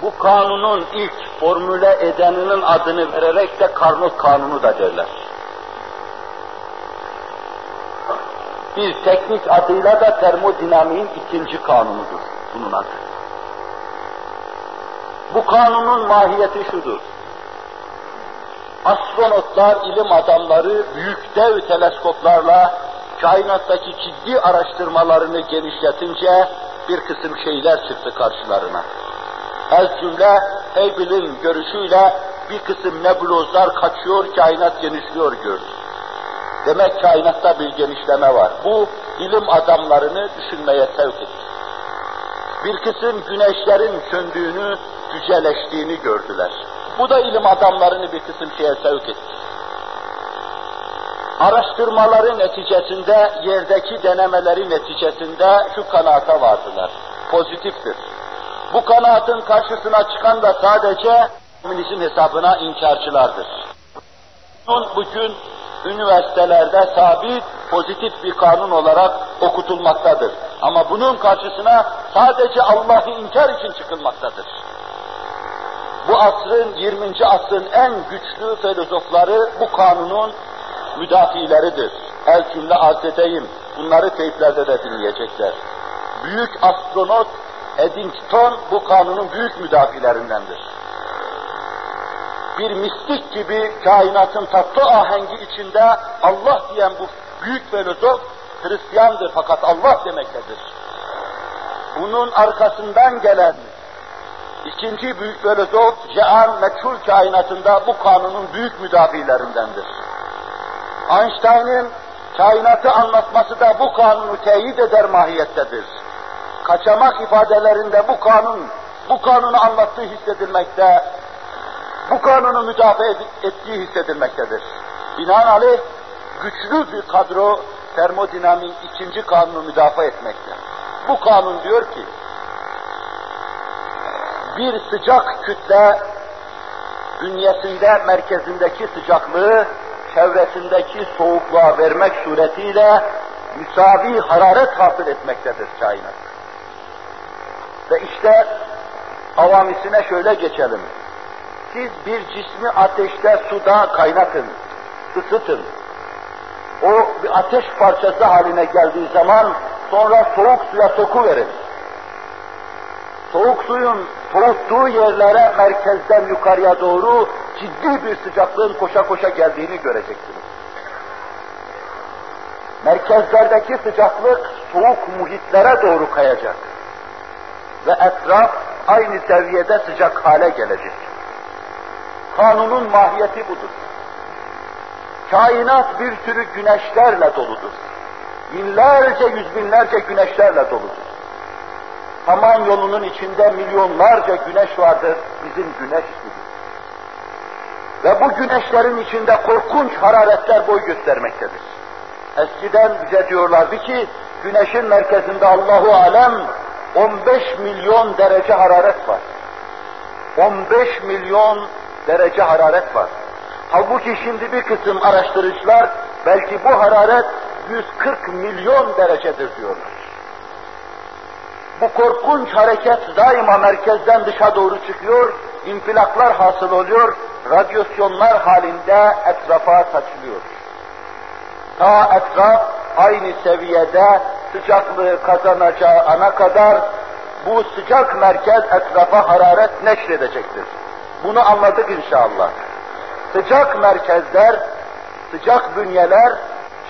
bu kanunun ilk formüle edeninin adını vererek de Karnot kanunu da derler. Bir teknik adıyla da termodinamiğin ikinci kanunudur bunun adı. Bu kanunun mahiyeti şudur. Astronotlar, ilim adamları büyük dev teleskoplarla kainattaki ciddi araştırmalarını genişletince bir kısım şeyler çıktı karşılarına. Ez cümle Heybel'in görüşüyle bir kısım nebulozlar kaçıyor, kainat genişliyor gördü. Demek kainatta bir genişleme var. Bu ilim adamlarını düşünmeye sevk etti. Bir kısım güneşlerin söndüğünü, cüceleştiğini gördüler. Bu da ilim adamlarını bir kısım şeye sevk etti. Araştırmaların neticesinde, yerdeki denemelerin neticesinde şu kanaata vardılar. Pozitiftir. Bu kanaatin karşısına çıkan da sadece komünizm hesabına inkarcılardır. Bugün üniversitelerde sabit, pozitif bir kanun olarak okutulmaktadır. Ama bunun karşısına sadece Allah'ı inkar için çıkılmaktadır. Bu asrın, 20. asrın en güçlü filozofları bu kanunun müdafileridir. El cümle arz edeyim, bunları teyplerde de dinleyecekler. Büyük astronot Eddington bu kanunun büyük müdafilerindendir. Bir mistik gibi kainatın tatlı ahengi içinde Allah diyen bu büyük filozof Hristiyandır fakat Allah demektedir. Bunun arkasından gelen ikinci büyük filozof Cean meçhul kainatında bu kanunun büyük müdafiilerindendir. Einstein'ın kainatı anlatması da bu kanunu teyit eder mahiyettedir. Kaçamak ifadelerinde bu kanun, bu kanunu anlattığı hissedilmekte, bu kanunu müdafaa ettiği hissedilmektedir. Binaenaleyh güçlü bir kadro termodinamiğin ikinci kanunu müdafaa etmekte. Bu kanun diyor ki, bir sıcak kütle bünyesinde merkezindeki sıcaklığı çevresindeki soğukluğa vermek suretiyle müsavi hararet hasıl etmektedir kainat. Ve işte avamisine şöyle geçelim. Siz bir cismi ateşte suda kaynatın, ısıtın. O bir ateş parçası haline geldiği zaman sonra soğuk suya sokuverin. Soğuk suyun soğuttuğu yerlere merkezden yukarıya doğru ciddi bir sıcaklığın koşa koşa geldiğini göreceksiniz. Merkezlerdeki sıcaklık soğuk muhitlere doğru kayacak. Ve etraf aynı seviyede sıcak hale gelecek. Kanunun mahiyeti budur. Kainat bir sürü güneşlerle doludur. Binlerce, yüz binlerce güneşlerle doludur. Saman yolunun içinde milyonlarca güneş vardır, bizim güneş gibi. Ve bu güneşlerin içinde korkunç hararetler boy göstermektedir. Eskiden bize diyorlardı ki, güneşin merkezinde Allahu Alem 15 milyon derece hararet var. 15 milyon derece hararet var. Halbuki şimdi bir kısım araştırıcılar belki bu hararet 140 milyon derecedir diyorlar. Bu korkunç hareket daima merkezden dışa doğru çıkıyor, infilaklar hasıl oluyor, radyasyonlar halinde etrafa saçılıyor. Ta etraf aynı seviyede sıcaklığı kazanacağı ana kadar bu sıcak merkez etrafa hararet neşredecektir. Bunu anladık inşallah. Sıcak merkezler, sıcak bünyeler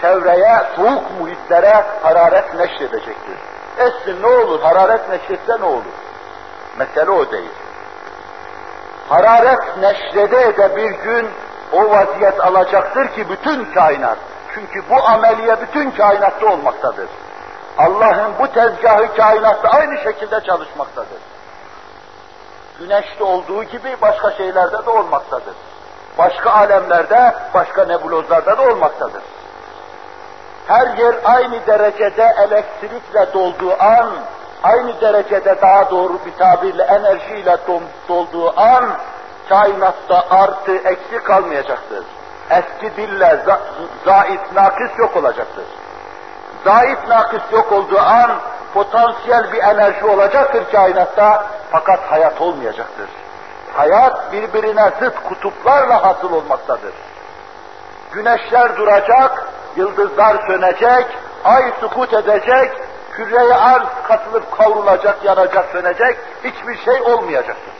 çevreye, soğuk muhitlere hararet neşredecektir. Essin ne olur, hararet neşretse ne olur? Mesele o değil. Hararet neşrede de bir gün o vaziyet alacaktır ki bütün kainat. Çünkü bu ameliye bütün kainatta olmaktadır. Allah'ın bu tezgahı kainatta aynı şekilde çalışmaktadır. Güneşte olduğu gibi başka şeylerde de olmaktadır. Başka alemlerde, başka nebulozlarda da olmaktadır. Her yer aynı derecede elektrikle dolduğu an, aynı derecede daha doğru bir tabirle enerjiyle dolduğu an, kainatta artı eksi kalmayacaktır. Eski dille za zait nakis yok olacaktır. Zait nakis yok olduğu an potansiyel bir enerji olacaktır kainatta fakat hayat olmayacaktır. Hayat birbirine zıt kutuplarla hasıl olmaktadır. Güneşler duracak, yıldızlar sönecek, ay sukut edecek, küreye arz katılıp kavrulacak, yanacak, sönecek, hiçbir şey olmayacaktır.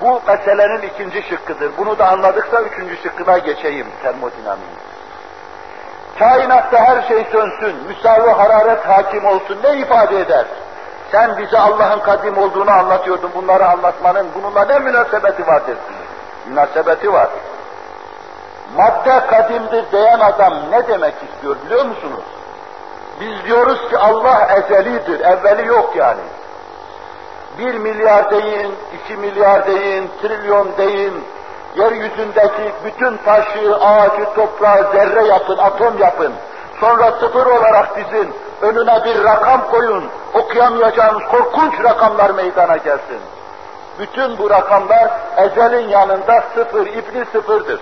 Bu meselenin ikinci şıkkıdır. Bunu da anladıksa üçüncü şıkkına geçeyim termodinamiği. Kainatta her şey sönsün, müsavi hararet hakim olsun ne ifade eder? Sen bize Allah'ın kadim olduğunu anlatıyordun, bunları anlatmanın bununla ne münasebeti var dersiniz? Münasebeti var. Madde kadimdir diyen adam ne demek istiyor biliyor musunuz? Biz diyoruz ki Allah ezelidir, evveli yok yani. Bir milyar deyin, iki milyar deyin, trilyon deyin, yeryüzündeki bütün taşı, ağacı, toprağı zerre yapın, atom yapın. Sonra sıfır olarak dizin, önüne bir rakam koyun, okuyamayacağınız korkunç rakamlar meydana gelsin. Bütün bu rakamlar ezelin yanında sıfır, ibni sıfırdır.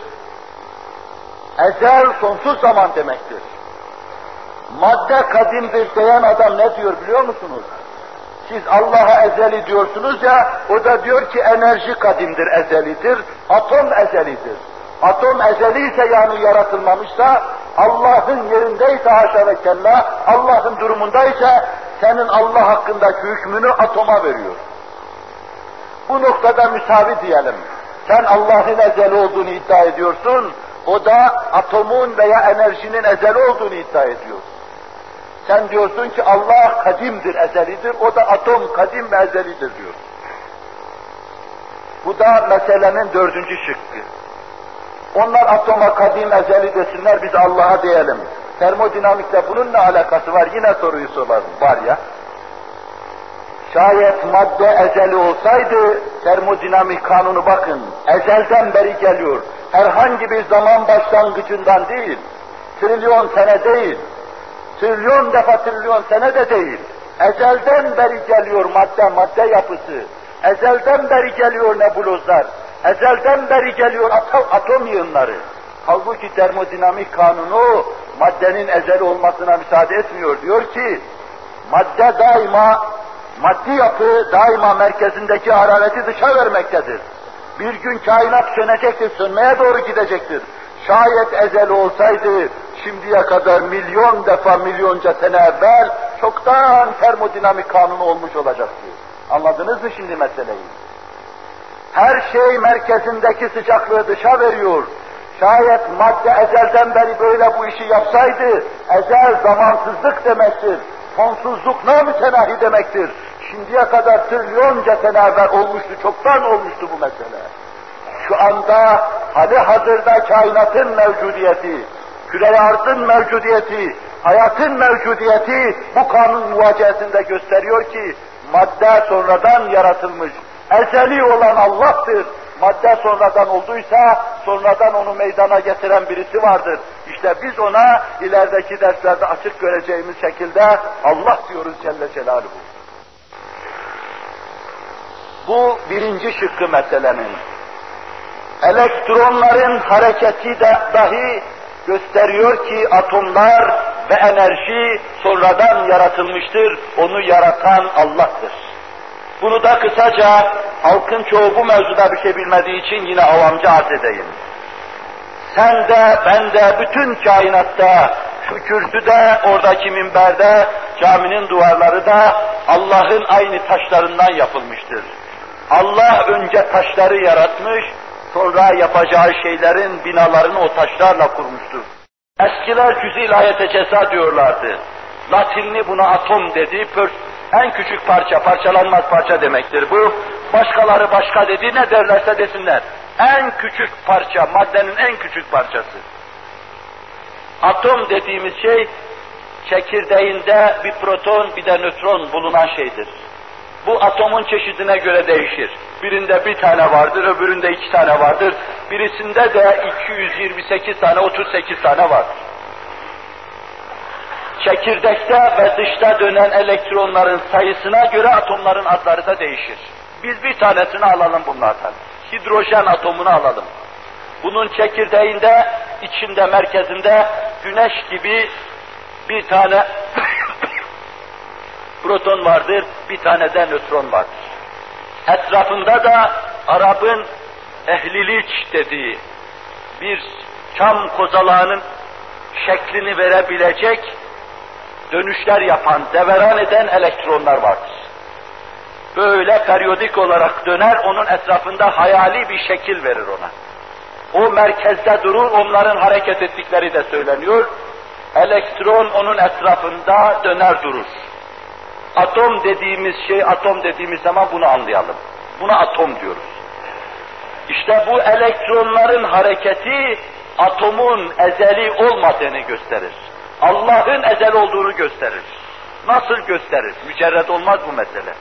Ezel sonsuz zaman demektir. Madde kadimdir diyen adam ne diyor biliyor musunuz? Siz Allah'a ezeli diyorsunuz ya, o da diyor ki enerji kadimdir, ezelidir, atom ezelidir. Atom ezeli ise yani yaratılmamışsa, Allah'ın yerindeyse haşa ve kella, Allah'ın durumundaysa, senin Allah hakkındaki hükmünü atoma veriyor. Bu noktada müsavi diyelim. Sen Allah'ın ezeli olduğunu iddia ediyorsun, O da atomun veya enerjinin ezeli olduğunu iddia ediyor. Sen diyorsun ki Allah kadimdir, ezelidir. O da atom kadim ve ezelidir diyor. Bu da meselenin dördüncü şıkkı. Onlar atoma kadim ezeli desinler, biz Allah'a diyelim. Termodinamikle bunun ne alakası var? Yine soruyu sorarım. Var ya. Şayet madde ezeli olsaydı, termodinamik kanunu bakın, ezelden beri geliyor. Herhangi bir zaman başlangıcından değil, trilyon sene değil, trilyon defa trilyon sene de değil. Ezelden beri geliyor madde, madde yapısı. Ezelden beri geliyor nebulozlar. Ezelden beri geliyor atom, atom yığınları. Halbuki termodinamik kanunu maddenin ezel olmasına müsaade etmiyor. Diyor ki madde daima, maddi yapı daima merkezindeki harareti dışa vermektedir. Bir gün kainat sönecektir, sönmeye doğru gidecektir. Şayet ezel olsaydı şimdiye kadar milyon defa milyonca sene evvel çoktan termodinamik kanunu olmuş olacaktı. Anladınız mı şimdi meseleyi? Her şey merkezindeki sıcaklığı dışa veriyor. Şayet madde ezelden beri böyle bu işi yapsaydı, ezel zamansızlık demektir. Sonsuzluk namütenahi demektir. Şimdiye kadar trilyonca sene evvel olmuştu, çoktan olmuştu bu mesele. Şu anda hali hazırda kainatın mevcudiyeti, küre arzın mevcudiyeti, hayatın mevcudiyeti bu kanun muvaciyesinde gösteriyor ki madde sonradan yaratılmış, ezeli olan Allah'tır. Madde sonradan olduysa, sonradan onu meydana getiren birisi vardır. İşte biz ona ilerideki derslerde açık göreceğimiz şekilde Allah diyoruz Celle Celaluhu. Bu birinci şıkkı meselenin. Elektronların hareketi de dahi gösteriyor ki atomlar ve enerji sonradan yaratılmıştır. Onu yaratan Allah'tır. Bunu da kısaca halkın çoğu bu mevzuda bir şey bilmediği için yine avamca arz edeyim. Sen de, ben de, bütün kainatta, şu kürsüde, oradaki minberde, caminin duvarları da Allah'ın aynı taşlarından yapılmıştır. Allah önce taşları yaratmış, sonra yapacağı şeylerin binalarını o taşlarla kurmuştur. Eskiler cüz-i ilahiyete ceza diyorlardı. Latinli buna atom dedi, en küçük parça, parçalanmaz parça demektir bu. Başkaları başka dedi, ne derlerse desinler. En küçük parça, maddenin en küçük parçası. Atom dediğimiz şey, çekirdeğinde bir proton bir de nötron bulunan şeydir. Bu atomun çeşidine göre değişir. Birinde bir tane vardır, öbüründe iki tane vardır. Birisinde de 228 tane, 38 tane vardır. Çekirdekte ve dışta dönen elektronların sayısına göre atomların adları da değişir. Biz bir tanesini alalım bunlardan. Hidrojen atomunu alalım. Bunun çekirdeğinde, içinde, merkezinde güneş gibi bir tane proton vardır, bir tane de nötron vardır. Etrafında da Arap'ın ehliliç dediği bir çam kozalağının şeklini verebilecek dönüşler yapan, deveran eden elektronlar vardır. Böyle periyodik olarak döner, onun etrafında hayali bir şekil verir ona. O merkezde durur, onların hareket ettikleri de söyleniyor. Elektron onun etrafında döner durur. Atom dediğimiz şey, atom dediğimiz zaman bunu anlayalım. Buna atom diyoruz. İşte bu elektronların hareketi atomun ezeli olmadığını gösterir. Allah'ın ezel olduğunu gösterir. Nasıl gösterir? Mücerred olmaz bu mesele.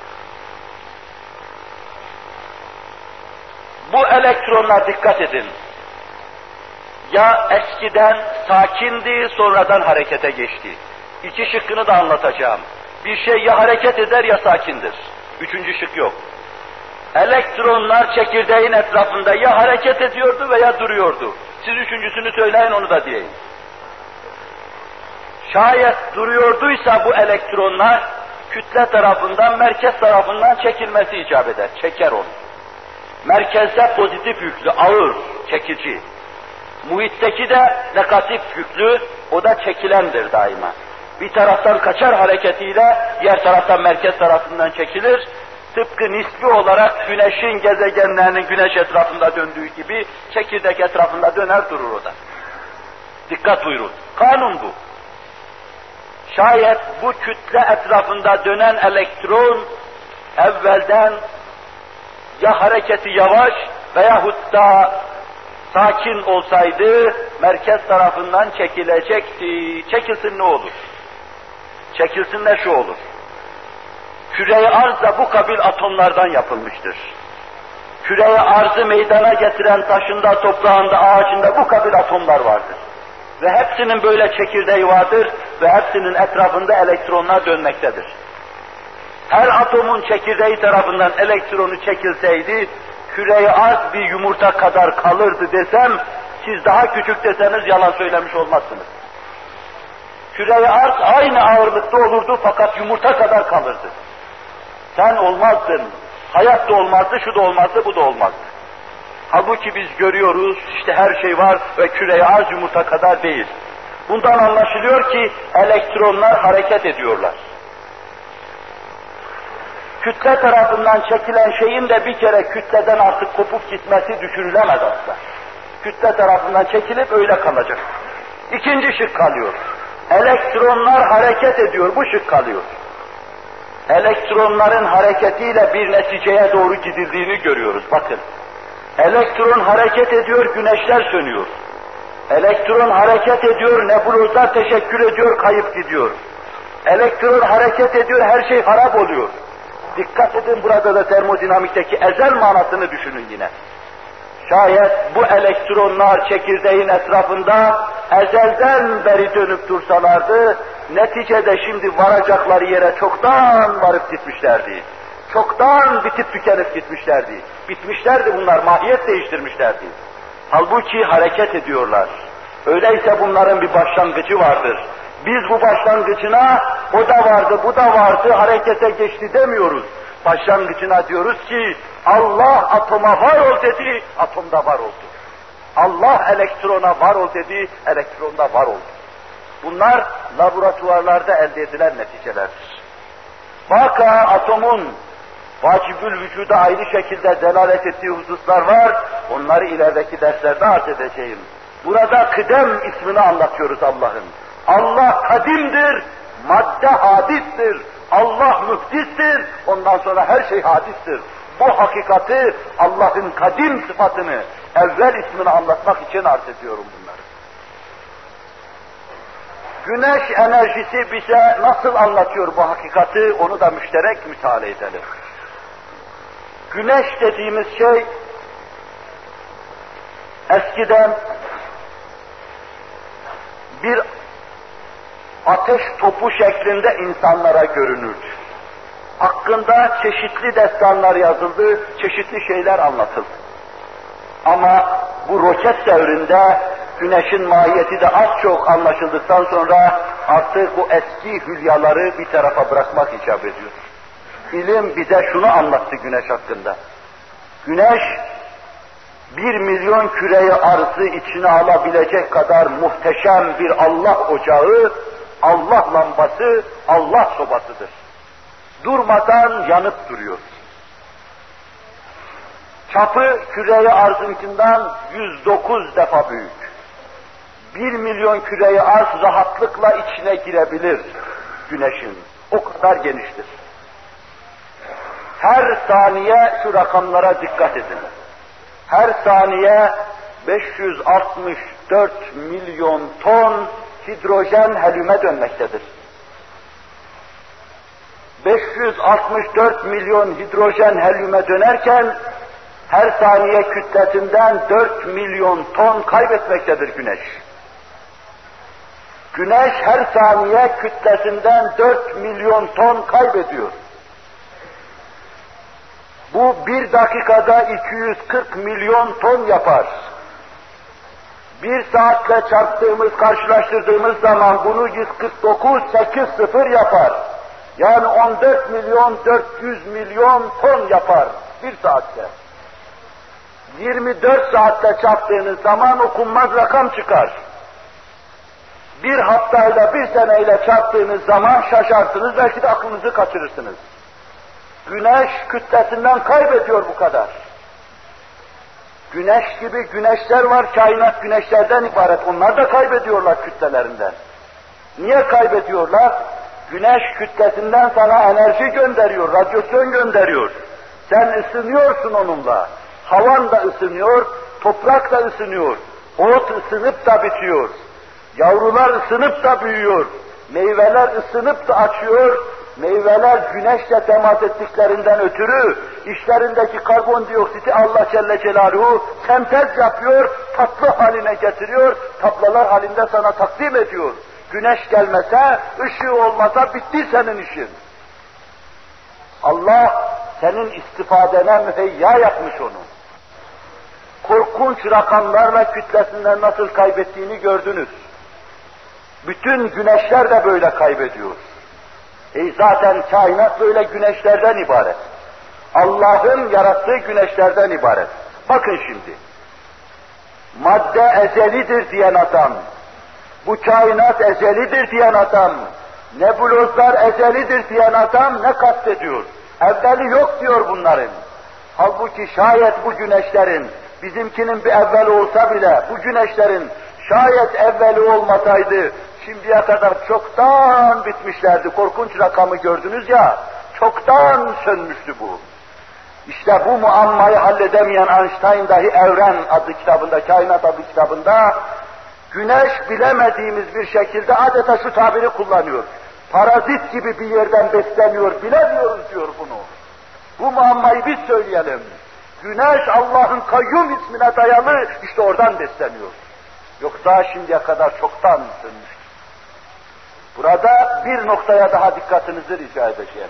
Bu elektronlar dikkat edin. Ya eskiden sakindi, sonradan harekete geçti. İki şıkkını da anlatacağım. Bir şey ya hareket eder ya sakindir. Üçüncü şık yok. Elektronlar çekirdeğin etrafında ya hareket ediyordu veya duruyordu. Siz üçüncüsünü söyleyin onu da diyeyim. Şayet duruyorduysa bu elektronlar kütle tarafından, merkez tarafından çekilmesi icap eder. Çeker onu. Merkezde pozitif yüklü, ağır, çekici. Muhitteki de negatif yüklü, o da çekilendir daima. Bir taraftan kaçar hareketiyle, diğer taraftan merkez tarafından çekilir. Tıpkı nispi olarak güneşin gezegenlerinin güneş etrafında döndüğü gibi çekirdek etrafında döner durur o da. Dikkat buyurun. Kanun bu. Şayet bu kütle etrafında dönen elektron evvelden ya hareketi yavaş veyahut da sakin olsaydı merkez tarafından çekilecekti. Çekilsin ne olur? Çekilsin ne şu olur? Küre-i arz da bu kabil atomlardan yapılmıştır. Küre-i arzı meydana getiren taşında, toprağında, ağacında bu kabil atomlar vardır. Ve hepsinin böyle çekirdeği vardır ve hepsinin etrafında elektronlar dönmektedir. Her atomun çekirdeği tarafından elektronu çekilseydi, küre-i arz bir yumurta kadar kalırdı desem, siz daha küçük deseniz yalan söylemiş olmazsınız. Küre-i arz aynı ağırlıkta olurdu fakat yumurta kadar kalırdı. Sen olmazdın, hayat da olmazdı, şu da olmazdı, bu da olmazdı. Halbuki biz görüyoruz, işte her şey var ve küre-i yumurta kadar değil. Bundan anlaşılıyor ki elektronlar hareket ediyorlar. Kütle tarafından çekilen şeyin de bir kere kütleden artık kopup gitmesi düşünülemez aslında. Kütle tarafından çekilip öyle kalacak. İkinci şık kalıyor. Elektronlar hareket ediyor, bu şık kalıyor. Elektronların hareketiyle bir neticeye doğru gidildiğini görüyoruz, bakın. Elektron hareket ediyor, güneşler sönüyor. Elektron hareket ediyor, nebulozlar teşekkür ediyor, kayıp gidiyor. Elektron hareket ediyor, her şey harap oluyor. Dikkat edin burada da termodinamikteki ezel manasını düşünün yine. Şayet bu elektronlar çekirdeğin etrafında ezelden beri dönüp dursalardı, neticede şimdi varacakları yere çoktan varıp gitmişlerdi. Çoktan bitip tükenip gitmişlerdi. Bitmişlerdi bunlar, mahiyet değiştirmişlerdi. Halbuki hareket ediyorlar. Öyleyse bunların bir başlangıcı vardır. Biz bu başlangıcına o da vardı, bu da vardı, harekete geçti demiyoruz. Başlangıcına diyoruz ki Allah atoma var ol dedi, atomda var oldu. Allah elektrona var ol dedi, elektronda var oldu. Bunlar laboratuvarlarda elde edilen neticelerdir. Vaka atomun vacibül vücuda ayrı şekilde delalet ettiği hususlar var, onları ilerideki derslerde arz edeceğim. Burada kıdem ismini anlatıyoruz Allah'ın. Allah kadimdir, madde hadistir, Allah mühdistir, ondan sonra her şey hadistir. Bu hakikati, Allah'ın kadim sıfatını, evvel ismini anlatmak için arz ediyorum bunları. Güneş enerjisi bize nasıl anlatıyor bu hakikati, onu da müşterek müteala edelim. Güneş dediğimiz şey, eskiden bir ateş topu şeklinde insanlara görünürdü. Hakkında çeşitli destanlar yazıldı, çeşitli şeyler anlatıldı. Ama bu roket devrinde güneşin mahiyeti de az çok anlaşıldıktan sonra artık bu eski hülyaları bir tarafa bırakmak icap ediyor. İlim bize şunu anlattı güneş hakkında. Güneş bir milyon küreyi arzı içine alabilecek kadar muhteşem bir Allah ocağı Allah lambası, Allah sobasıdır. Durmadan yanıp duruyor. Çapı küreyi arzınkinden 109 defa büyük. Bir milyon küreyi arz rahatlıkla içine girebilir güneşin. O kadar geniştir. Her saniye şu rakamlara dikkat edin. Her saniye 564 milyon ton hidrojen helyume dönmektedir. 564 milyon hidrojen helyume dönerken her saniye kütlesinden 4 milyon ton kaybetmektedir güneş. Güneş her saniye kütlesinden 4 milyon ton kaybediyor. Bu bir dakikada 240 milyon ton yapar bir saatle çarptığımız, karşılaştırdığımız zaman bunu 149 8 sıfır yapar. Yani 14 milyon 400 milyon ton yapar bir saatte. 24 saatte çarptığınız zaman okunmaz rakam çıkar. Bir haftayla, bir seneyle çarptığınız zaman şaşarsınız, belki de aklınızı kaçırırsınız. Güneş kütlesinden kaybediyor bu kadar. Güneş gibi güneşler var, kainat güneşlerden ibaret. Onlar da kaybediyorlar kütlelerinden. Niye kaybediyorlar? Güneş kütlesinden sana enerji gönderiyor, radyasyon gönderiyor. Sen ısınıyorsun onunla. Havan da ısınıyor, toprak da ısınıyor. Ot ısınıp da bitiyor. Yavrular ısınıp da büyüyor. Meyveler ısınıp da açıyor. Meyveler güneşle temas ettiklerinden ötürü işlerindeki karbondioksiti Allah Celle Celaluhu sentez yapıyor, tatlı haline getiriyor, tablalar halinde sana takdim ediyor. Güneş gelmese, ışığı olmasa bitti senin işin. Allah senin istifadene müheyya yapmış onu. Korkunç rakamlarla kütlesinden nasıl kaybettiğini gördünüz. Bütün güneşler de böyle kaybediyor. E zaten kainat böyle güneşlerden ibaret. Allah'ın yarattığı güneşlerden ibaret. Bakın şimdi. Madde ezelidir diyen adam, bu kainat ezelidir diyen adam, nebulozlar ezelidir diyen adam ne kastediyor? Evveli yok diyor bunların. Halbuki şayet bu güneşlerin, bizimkinin bir evveli olsa bile bu güneşlerin şayet evveli olmasaydı şimdiye kadar çoktan bitmişlerdi. Korkunç rakamı gördünüz ya, çoktan sönmüştü bu. İşte bu muammayı halledemeyen Einstein dahi Evren adlı kitabında, Kainat adlı kitabında güneş bilemediğimiz bir şekilde adeta şu tabiri kullanıyor. Parazit gibi bir yerden besleniyor, bilemiyoruz diyor bunu. Bu muammayı biz söyleyelim. Güneş Allah'ın kayyum ismine dayalı, işte oradan besleniyor. Yoksa şimdiye kadar çoktan sönmüş. Burada bir noktaya daha dikkatinizi rica edeceğim.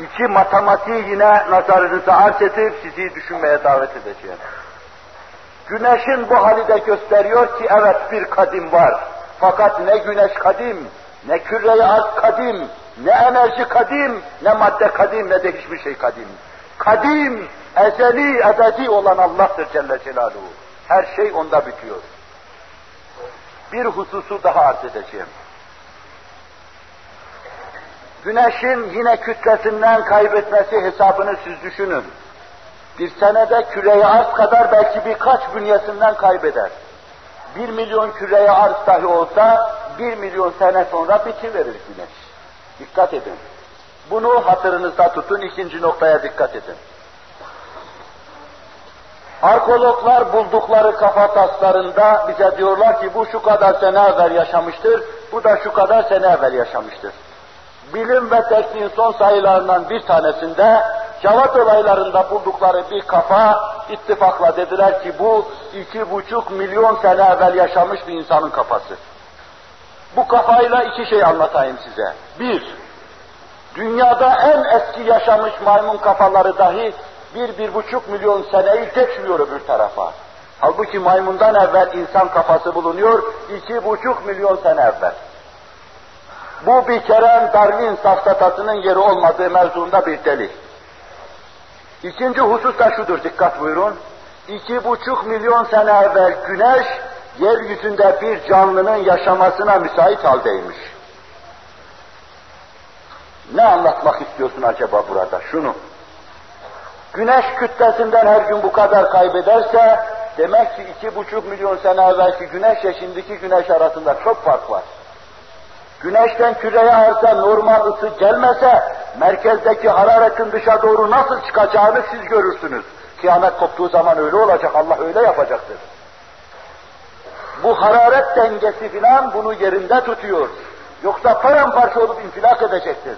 İki matematiği yine nazarınıza arz edip sizi düşünmeye davet edeceğim. Güneşin bu hali de gösteriyor ki evet bir kadim var. Fakat ne güneş kadim, ne küre arz kadim, ne enerji kadim, ne madde kadim, ne de hiçbir şey kadim. Kadim, ezeli, ebedi olan Allah'tır Celle Celaluhu. Her şey onda bitiyor. Bir hususu daha arz edeceğim. Güneşin yine kütlesinden kaybetmesi hesabını siz düşünün. Bir senede küreye arz kadar belki birkaç bünyesinden kaybeder. Bir milyon küreye arz dahi olsa bir milyon sene sonra bitiverir güneş. Dikkat edin. Bunu hatırınızda tutun, ikinci noktaya dikkat edin. Arkeologlar buldukları kafa taslarında bize diyorlar ki bu şu kadar sene evvel yaşamıştır, bu da şu kadar sene evvel yaşamıştır bilim ve tekniğin son sayılarından bir tanesinde Cavat olaylarında buldukları bir kafa ittifakla dediler ki bu iki buçuk milyon sene evvel yaşamış bir insanın kafası. Bu kafayla iki şey anlatayım size. Bir, dünyada en eski yaşamış maymun kafaları dahi bir, bir buçuk milyon seneyi geçmiyor öbür tarafa. Halbuki maymundan evvel insan kafası bulunuyor, iki buçuk milyon sene evvel. Bu bir kere Darwin safsatasının yeri olmadığı mevzuunda bir delil. İkinci husus da şudur, dikkat buyurun. İki buçuk milyon sene evvel güneş, yeryüzünde bir canlının yaşamasına müsait haldeymiş. Ne anlatmak istiyorsun acaba burada? Şunu. Güneş kütlesinden her gün bu kadar kaybederse, demek ki iki buçuk milyon sene evvelki güneşle şimdiki güneş arasında çok fark var. Güneşten küreye arsa normal ısı gelmese, merkezdeki hararetin dışa doğru nasıl çıkacağını siz görürsünüz. Kıyamet koptuğu zaman öyle olacak, Allah öyle yapacaktır. Bu hararet dengesi filan bunu yerinde tutuyor. Yoksa paramparça olup infilak edecektir.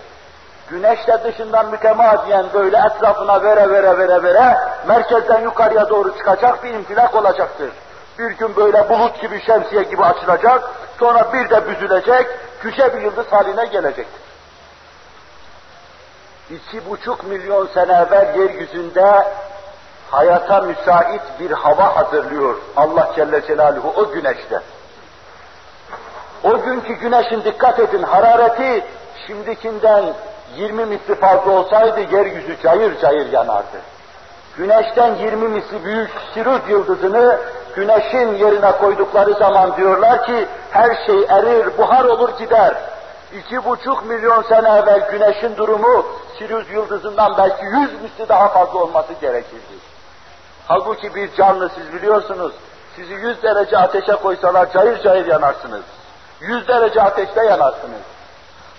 Güneşle dışından mütemadiyen böyle etrafına vere vere vere vere merkezden yukarıya doğru çıkacak bir infilak olacaktır. Bir gün böyle bulut gibi şemsiye gibi açılacak, sonra bir de büzülecek, küçe bir yıldız haline gelecektir. İki buçuk milyon sene evvel yeryüzünde hayata müsait bir hava hazırlıyor Allah Celle Celaluhu o güneşte. O günkü güneşin dikkat edin harareti şimdikinden 20 misli fazla olsaydı yeryüzü cayır cayır yanardı. Güneşten 20 misli büyük Sirut yıldızını güneşin yerine koydukları zaman diyorlar ki her şey erir, buhar olur gider. İki buçuk milyon sene evvel güneşin durumu Sirius yıldızından belki yüz misli daha fazla olması gerekirdi. Halbuki bir canlı siz biliyorsunuz, sizi 100 derece ateşe koysalar cayır cayır yanarsınız. 100 derece ateşte yanarsınız.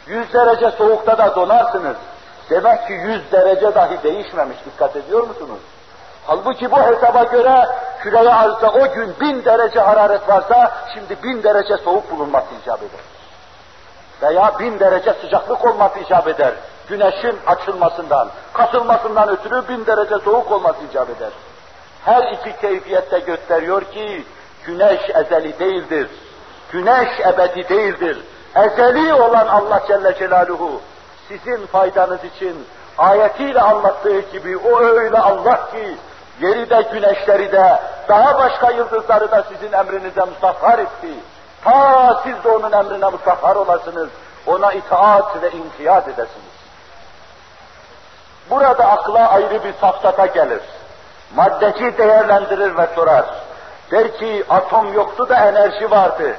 100 derece soğukta da donarsınız. Demek ki 100 derece dahi değişmemiş, dikkat ediyor musunuz? Halbuki bu hesaba göre küreye arzda o gün bin derece hararet varsa şimdi bin derece soğuk bulunması icap eder. Veya bin derece sıcaklık olması icap eder. Güneşin açılmasından, kasılmasından ötürü bin derece soğuk olması icap eder. Her iki keyfiyette gösteriyor ki güneş ezeli değildir. Güneş ebedi değildir. Ezeli olan Allah Celle Celaluhu sizin faydanız için ayetiyle anlattığı gibi o öyle Allah ki yeri de güneşleri de daha başka yıldızları da sizin emrinize musaffar etti. Ta siz de onun emrine musaffar olasınız. Ona itaat ve inkiyat edesiniz. Burada akla ayrı bir safsata gelir. Maddeci değerlendirir ve sorar. Der ki atom yoktu da enerji vardı.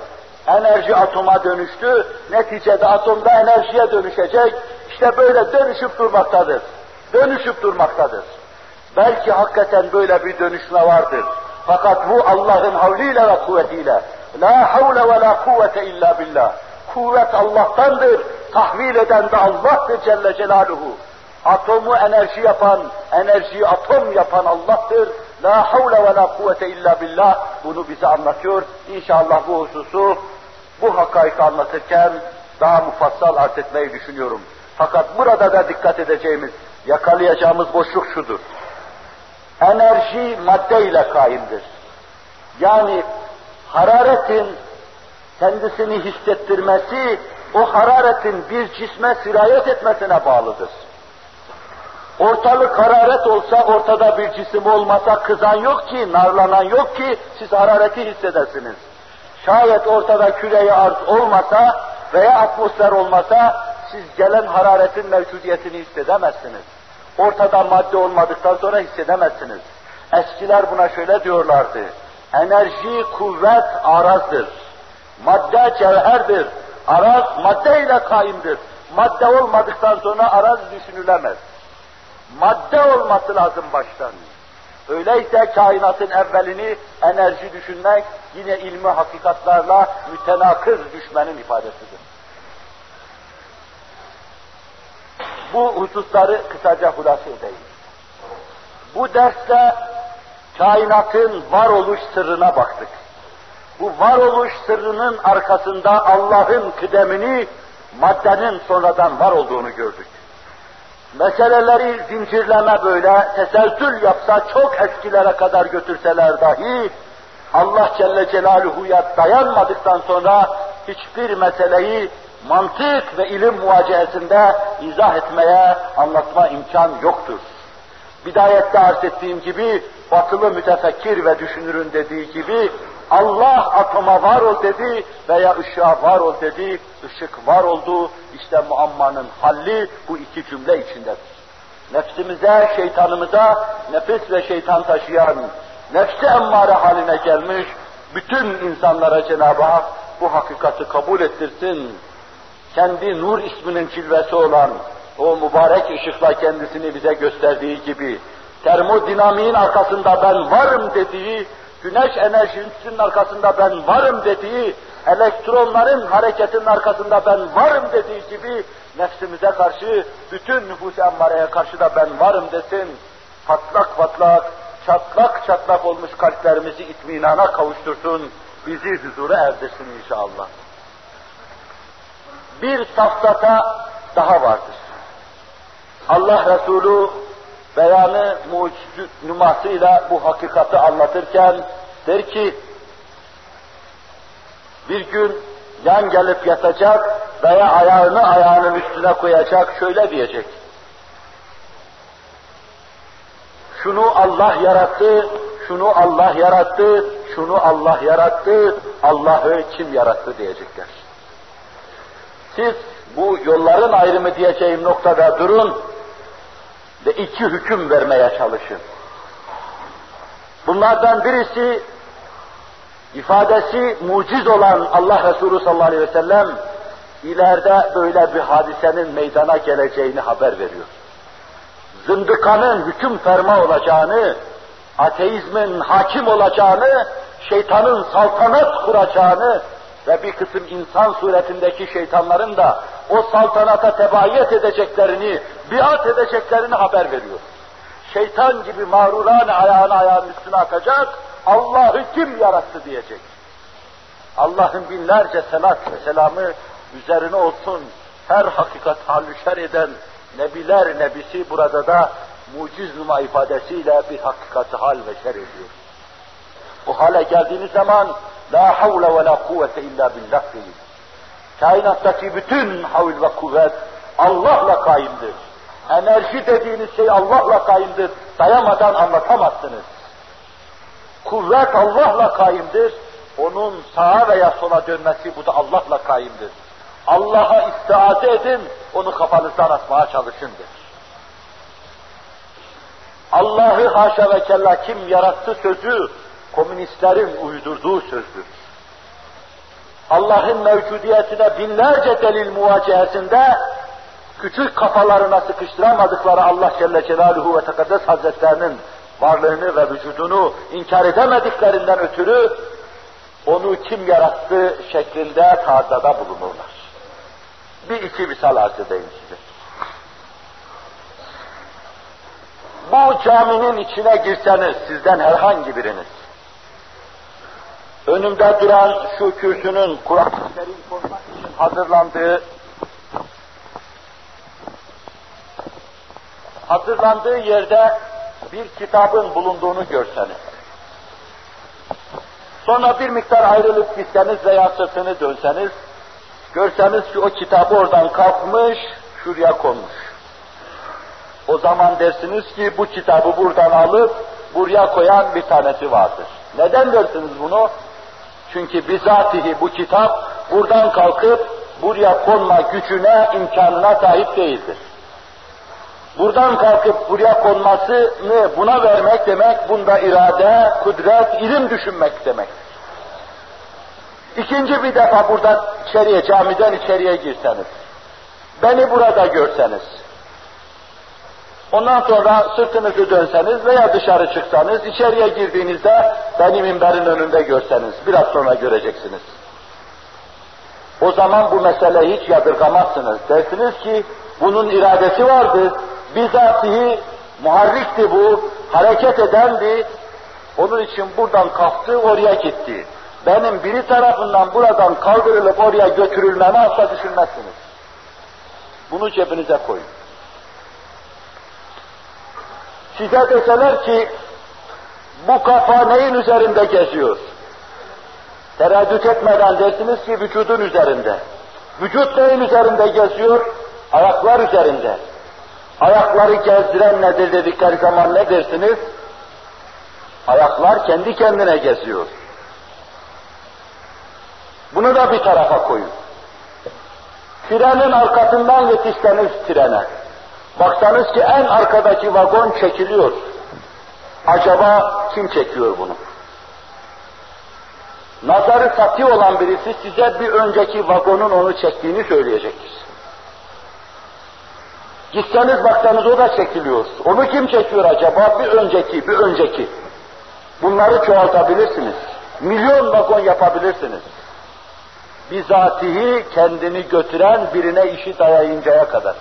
Enerji atoma dönüştü, neticede atomda enerjiye dönüşecek. İşte böyle dönüşüp durmaktadır. Dönüşüp durmaktadır. Belki hakikaten böyle bir dönüşme vardır. Fakat bu Allah'ın havliyle ve kuvvetiyle. La havle ve la kuvvete illa billah. Kuvvet Allah'tandır. Tahvil eden de Allah'tır Celle Celaluhu. Atomu enerji yapan, enerjiyi atom yapan Allah'tır. La havle ve la kuvvete illa billah. Bunu bize anlatıyor. İnşallah bu hususu, bu hakaiki anlatırken daha mufassal arz etmeyi düşünüyorum. Fakat burada da dikkat edeceğimiz, yakalayacağımız boşluk şudur. Enerji madde ile kaimdir. Yani hararetin kendisini hissettirmesi, o hararetin bir cisme sirayet etmesine bağlıdır. Ortalık hararet olsa, ortada bir cisim olmasa kızan yok ki, narlanan yok ki siz harareti hissedesiniz. Şayet ortada küreyi arz olmasa veya atmosfer olmasa siz gelen hararetin mevcudiyetini hissedemezsiniz. Ortada madde olmadıktan sonra hissedemezsiniz. Eskiler buna şöyle diyorlardı. Enerji, kuvvet arazdır. Madde cevherdir. Araz madde ile kaimdir. Madde olmadıktan sonra araz düşünülemez. Madde olması lazım baştan. Öyleyse kainatın evvelini enerji düşünmek yine ilmi hakikatlarla mütenakız düşmenin ifadesidir. Bu hususları kısaca hulasa edeyim. Bu derste kainatın varoluş sırrına baktık. Bu varoluş sırrının arkasında Allah'ın kıdemini, maddenin sonradan var olduğunu gördük. Meseleleri zincirleme böyle, teselsül yapsa çok eskilere kadar götürseler dahi, Allah Celle Celaluhu'ya dayanmadıktan sonra hiçbir meseleyi mantık ve ilim muvacehesinde izah etmeye, anlatma imkan yoktur. Bidayette arz ettiğim gibi, batılı mütefekkir ve düşünürün dediği gibi, Allah atoma var ol dedi veya ışığa var ol dedi, ışık var oldu, işte muammanın halli bu iki cümle içindedir. Nefsimize, şeytanımıza, nefis ve şeytan taşıyan, nefsi emmare haline gelmiş, bütün insanlara Cenab-ı Hak bu hakikati kabul ettirsin. Kendi nur isminin cilvesi olan o mübarek ışıkla kendisini bize gösterdiği gibi, termodinamiğin arkasında ben varım dediği, güneş enerjisinin arkasında ben varım dediği, elektronların hareketinin arkasında ben varım dediği gibi, nefsimize karşı, bütün nüfus emmareye karşı da ben varım desin, patlak patlak, çatlak çatlak olmuş kalplerimizi itminana kavuştursun, bizi huzura erdirsin inşallah. Bir safsata daha vardır. Allah Resulü beyanı muciz numasıyla bu hakikati anlatırken der ki bir gün yan gelip yatacak veya ayağını ayağının üstüne koyacak şöyle diyecek. Şunu Allah yarattı, şunu Allah yarattı, şunu Allah yarattı, Allah'ı kim yarattı diyecekler. Siz bu yolların ayrımı diyeceğim noktada durun ve iki hüküm vermeye çalışın. Bunlardan birisi ifadesi muciz olan Allah Resulü sallallahu aleyhi ve sellem ileride böyle bir hadisenin meydana geleceğini haber veriyor. Zındıkanın hüküm ferma olacağını, ateizmin hakim olacağını, şeytanın saltanat kuracağını ve bir kısım insan suretindeki şeytanların da o saltanata tebayet edeceklerini, biat edeceklerini haber veriyor. Şeytan gibi mağruran ayağını ayağın üstüne atacak, Allah'ı kim yarattı diyecek. Allah'ın binlerce selat ve selamı üzerine olsun her hakikat halüşer eden Nebiler Nebisi burada da muciz numa ifadesiyle bir hakikati hal ve şer ediyor. Bu hale geldiğiniz zaman la havle ve la kuvvete illa billah değil. Kainattaki bütün havl ve kuvvet Allah'la kaimdir. Enerji dediğiniz şey Allah'la kaimdir. Sayamadan anlatamazsınız. Kuvvet Allah'la kaimdir. Onun sağa veya sola dönmesi bu da Allah'la kaimdir. Allah'a istiaze edin, onu kafanızdan atmaya çalışındır. Allah'ı haşa ve kella kim yarattı sözü, komünistlerin uydurduğu sözdür. Allah'ın mevcudiyetine binlerce delil muvacehesinde küçük kafalarına sıkıştıramadıkları Allah Celle Celaluhu ve Tekaddes Hazretlerinin varlığını ve vücudunu inkar edemediklerinden ötürü onu kim yarattı şeklinde tarzada bulunurlar. Bir iki misal arz edeyim size. Bu caminin içine girseniz sizden herhangi biriniz, önümde duran şu kürsünün Kur'an-ı Kerim konmak için hazırlandığı hazırlandığı yerde bir kitabın bulunduğunu görseniz, sonra bir miktar ayrılıp gitseniz veya sırtını dönseniz, görseniz ki o kitabı oradan kalkmış, şuraya konmuş. O zaman dersiniz ki bu kitabı buradan alıp buraya koyan bir tanesi vardır. Neden dersiniz bunu? Çünkü bizatihi bu kitap buradan kalkıp buraya konma gücüne, imkanına sahip değildir. Buradan kalkıp buraya konmasını buna vermek demek, bunda irade, kudret, ilim düşünmek demek. İkinci bir defa buradan içeriye, camiden içeriye girseniz, beni burada görseniz, ondan sonra sırtınızı dönseniz veya dışarı çıksanız, içeriye girdiğinizde beni minberin önünde görseniz, biraz sonra göreceksiniz. O zaman bu meseleyi hiç yadırgamazsınız. Dersiniz ki bunun iradesi vardı, bizatihi muharrikti bu, hareket edendi, onun için buradan kalktı, oraya gitti benim biri tarafından buradan kaldırılıp oraya götürülmemi asla düşünmezsiniz. Bunu cebinize koyun. Size deseler ki bu kafa neyin üzerinde geziyor? Tereddüt etmeden dersiniz ki vücudun üzerinde. Vücut neyin üzerinde geziyor? Ayaklar üzerinde. Ayakları gezdiren nedir dedikleri zaman ne dersiniz? Ayaklar kendi kendine geziyor. Bunu da bir tarafa koyun. Trenin arkasından yetişseniz trene, baksanız ki en arkadaki vagon çekiliyor. Acaba kim çekiyor bunu? Nazarı sati olan birisi size bir önceki vagonun onu çektiğini söyleyecektir. Gitseniz baksanız o da çekiliyor. Onu kim çekiyor acaba? Bir önceki, bir önceki. Bunları çoğaltabilirsiniz. Milyon vagon yapabilirsiniz bizatihi kendini götüren birine işi dayayıncaya kadar.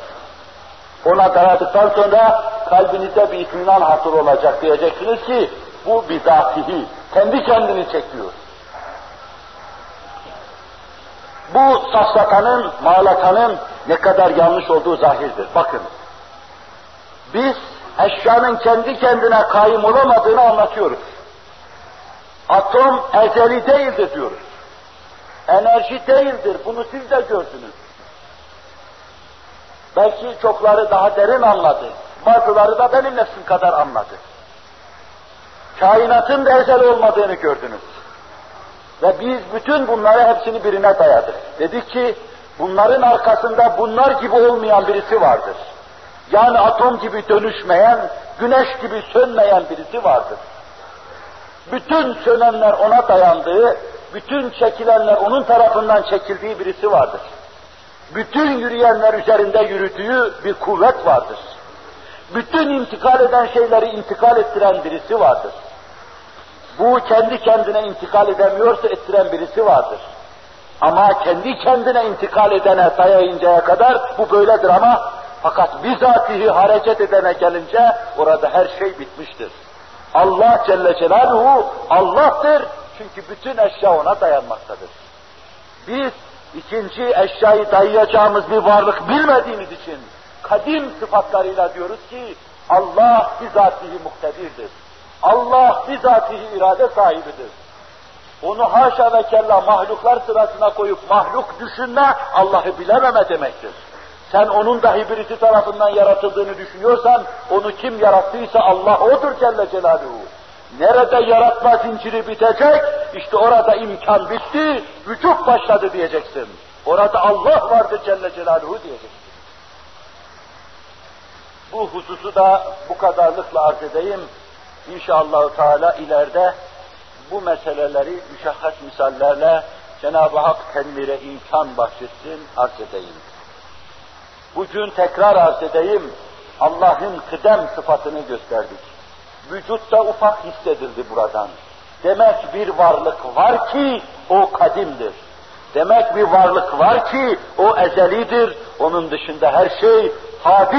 Ona dayadıktan sonra kalbinizde bir itminan hasıl olacak diyeceksiniz ki bu bizatihi, kendi kendini çekiyor. Bu safsatanın, mağlatanın ne kadar yanlış olduğu zahirdir. Bakın, biz eşyanın kendi kendine kaim olamadığını anlatıyoruz. Atom ezeli değildir diyoruz enerji değildir. Bunu siz de gördünüz. Belki çokları daha derin anladı. Bazıları da benim nefsim kadar anladı. Kainatın da ezel olmadığını gördünüz. Ve biz bütün bunları hepsini birine dayadık. Dedik ki bunların arkasında bunlar gibi olmayan birisi vardır. Yani atom gibi dönüşmeyen, güneş gibi sönmeyen birisi vardır. Bütün sönenler ona dayandığı, bütün çekilenler onun tarafından çekildiği birisi vardır. Bütün yürüyenler üzerinde yürüdüğü bir kuvvet vardır. Bütün intikal eden şeyleri intikal ettiren birisi vardır. Bu kendi kendine intikal edemiyorsa ettiren birisi vardır. Ama kendi kendine intikal edene dayayıncaya kadar bu böyledir ama fakat bizatihi hareket edene gelince orada her şey bitmiştir. Allah Celle Celaluhu Allah'tır çünkü bütün eşya ona dayanmaktadır. Biz ikinci eşyayı dayayacağımız bir varlık bilmediğimiz için kadim sıfatlarıyla diyoruz ki Allah bizatihi muktedirdir. Allah bizatihi irade sahibidir. Onu haşa ve kella mahluklar sırasına koyup mahluk düşünme Allah'ı bilememe demektir. Sen onun dahi birisi tarafından yaratıldığını düşünüyorsan onu kim yarattıysa Allah odur Celle Celaluhu. Nerede yaratma zinciri bitecek, işte orada imkan bitti, vücut başladı diyeceksin. Orada Allah vardı Celle Celaluhu diyeceksin. Bu hususu da bu kadarlıkla arz edeyim. İnşallah Teala ileride bu meseleleri müşahhas misallerle Cenab-ı Hak tenvire imkan bahşetsin, arz edeyim. Bugün tekrar arz edeyim, Allah'ın kıdem sıfatını gösterdik. Vücutta ufak hissedildi buradan. Demek bir varlık var ki o kadimdir. Demek bir varlık var ki o ezelidir. Onun dışında her şey tabi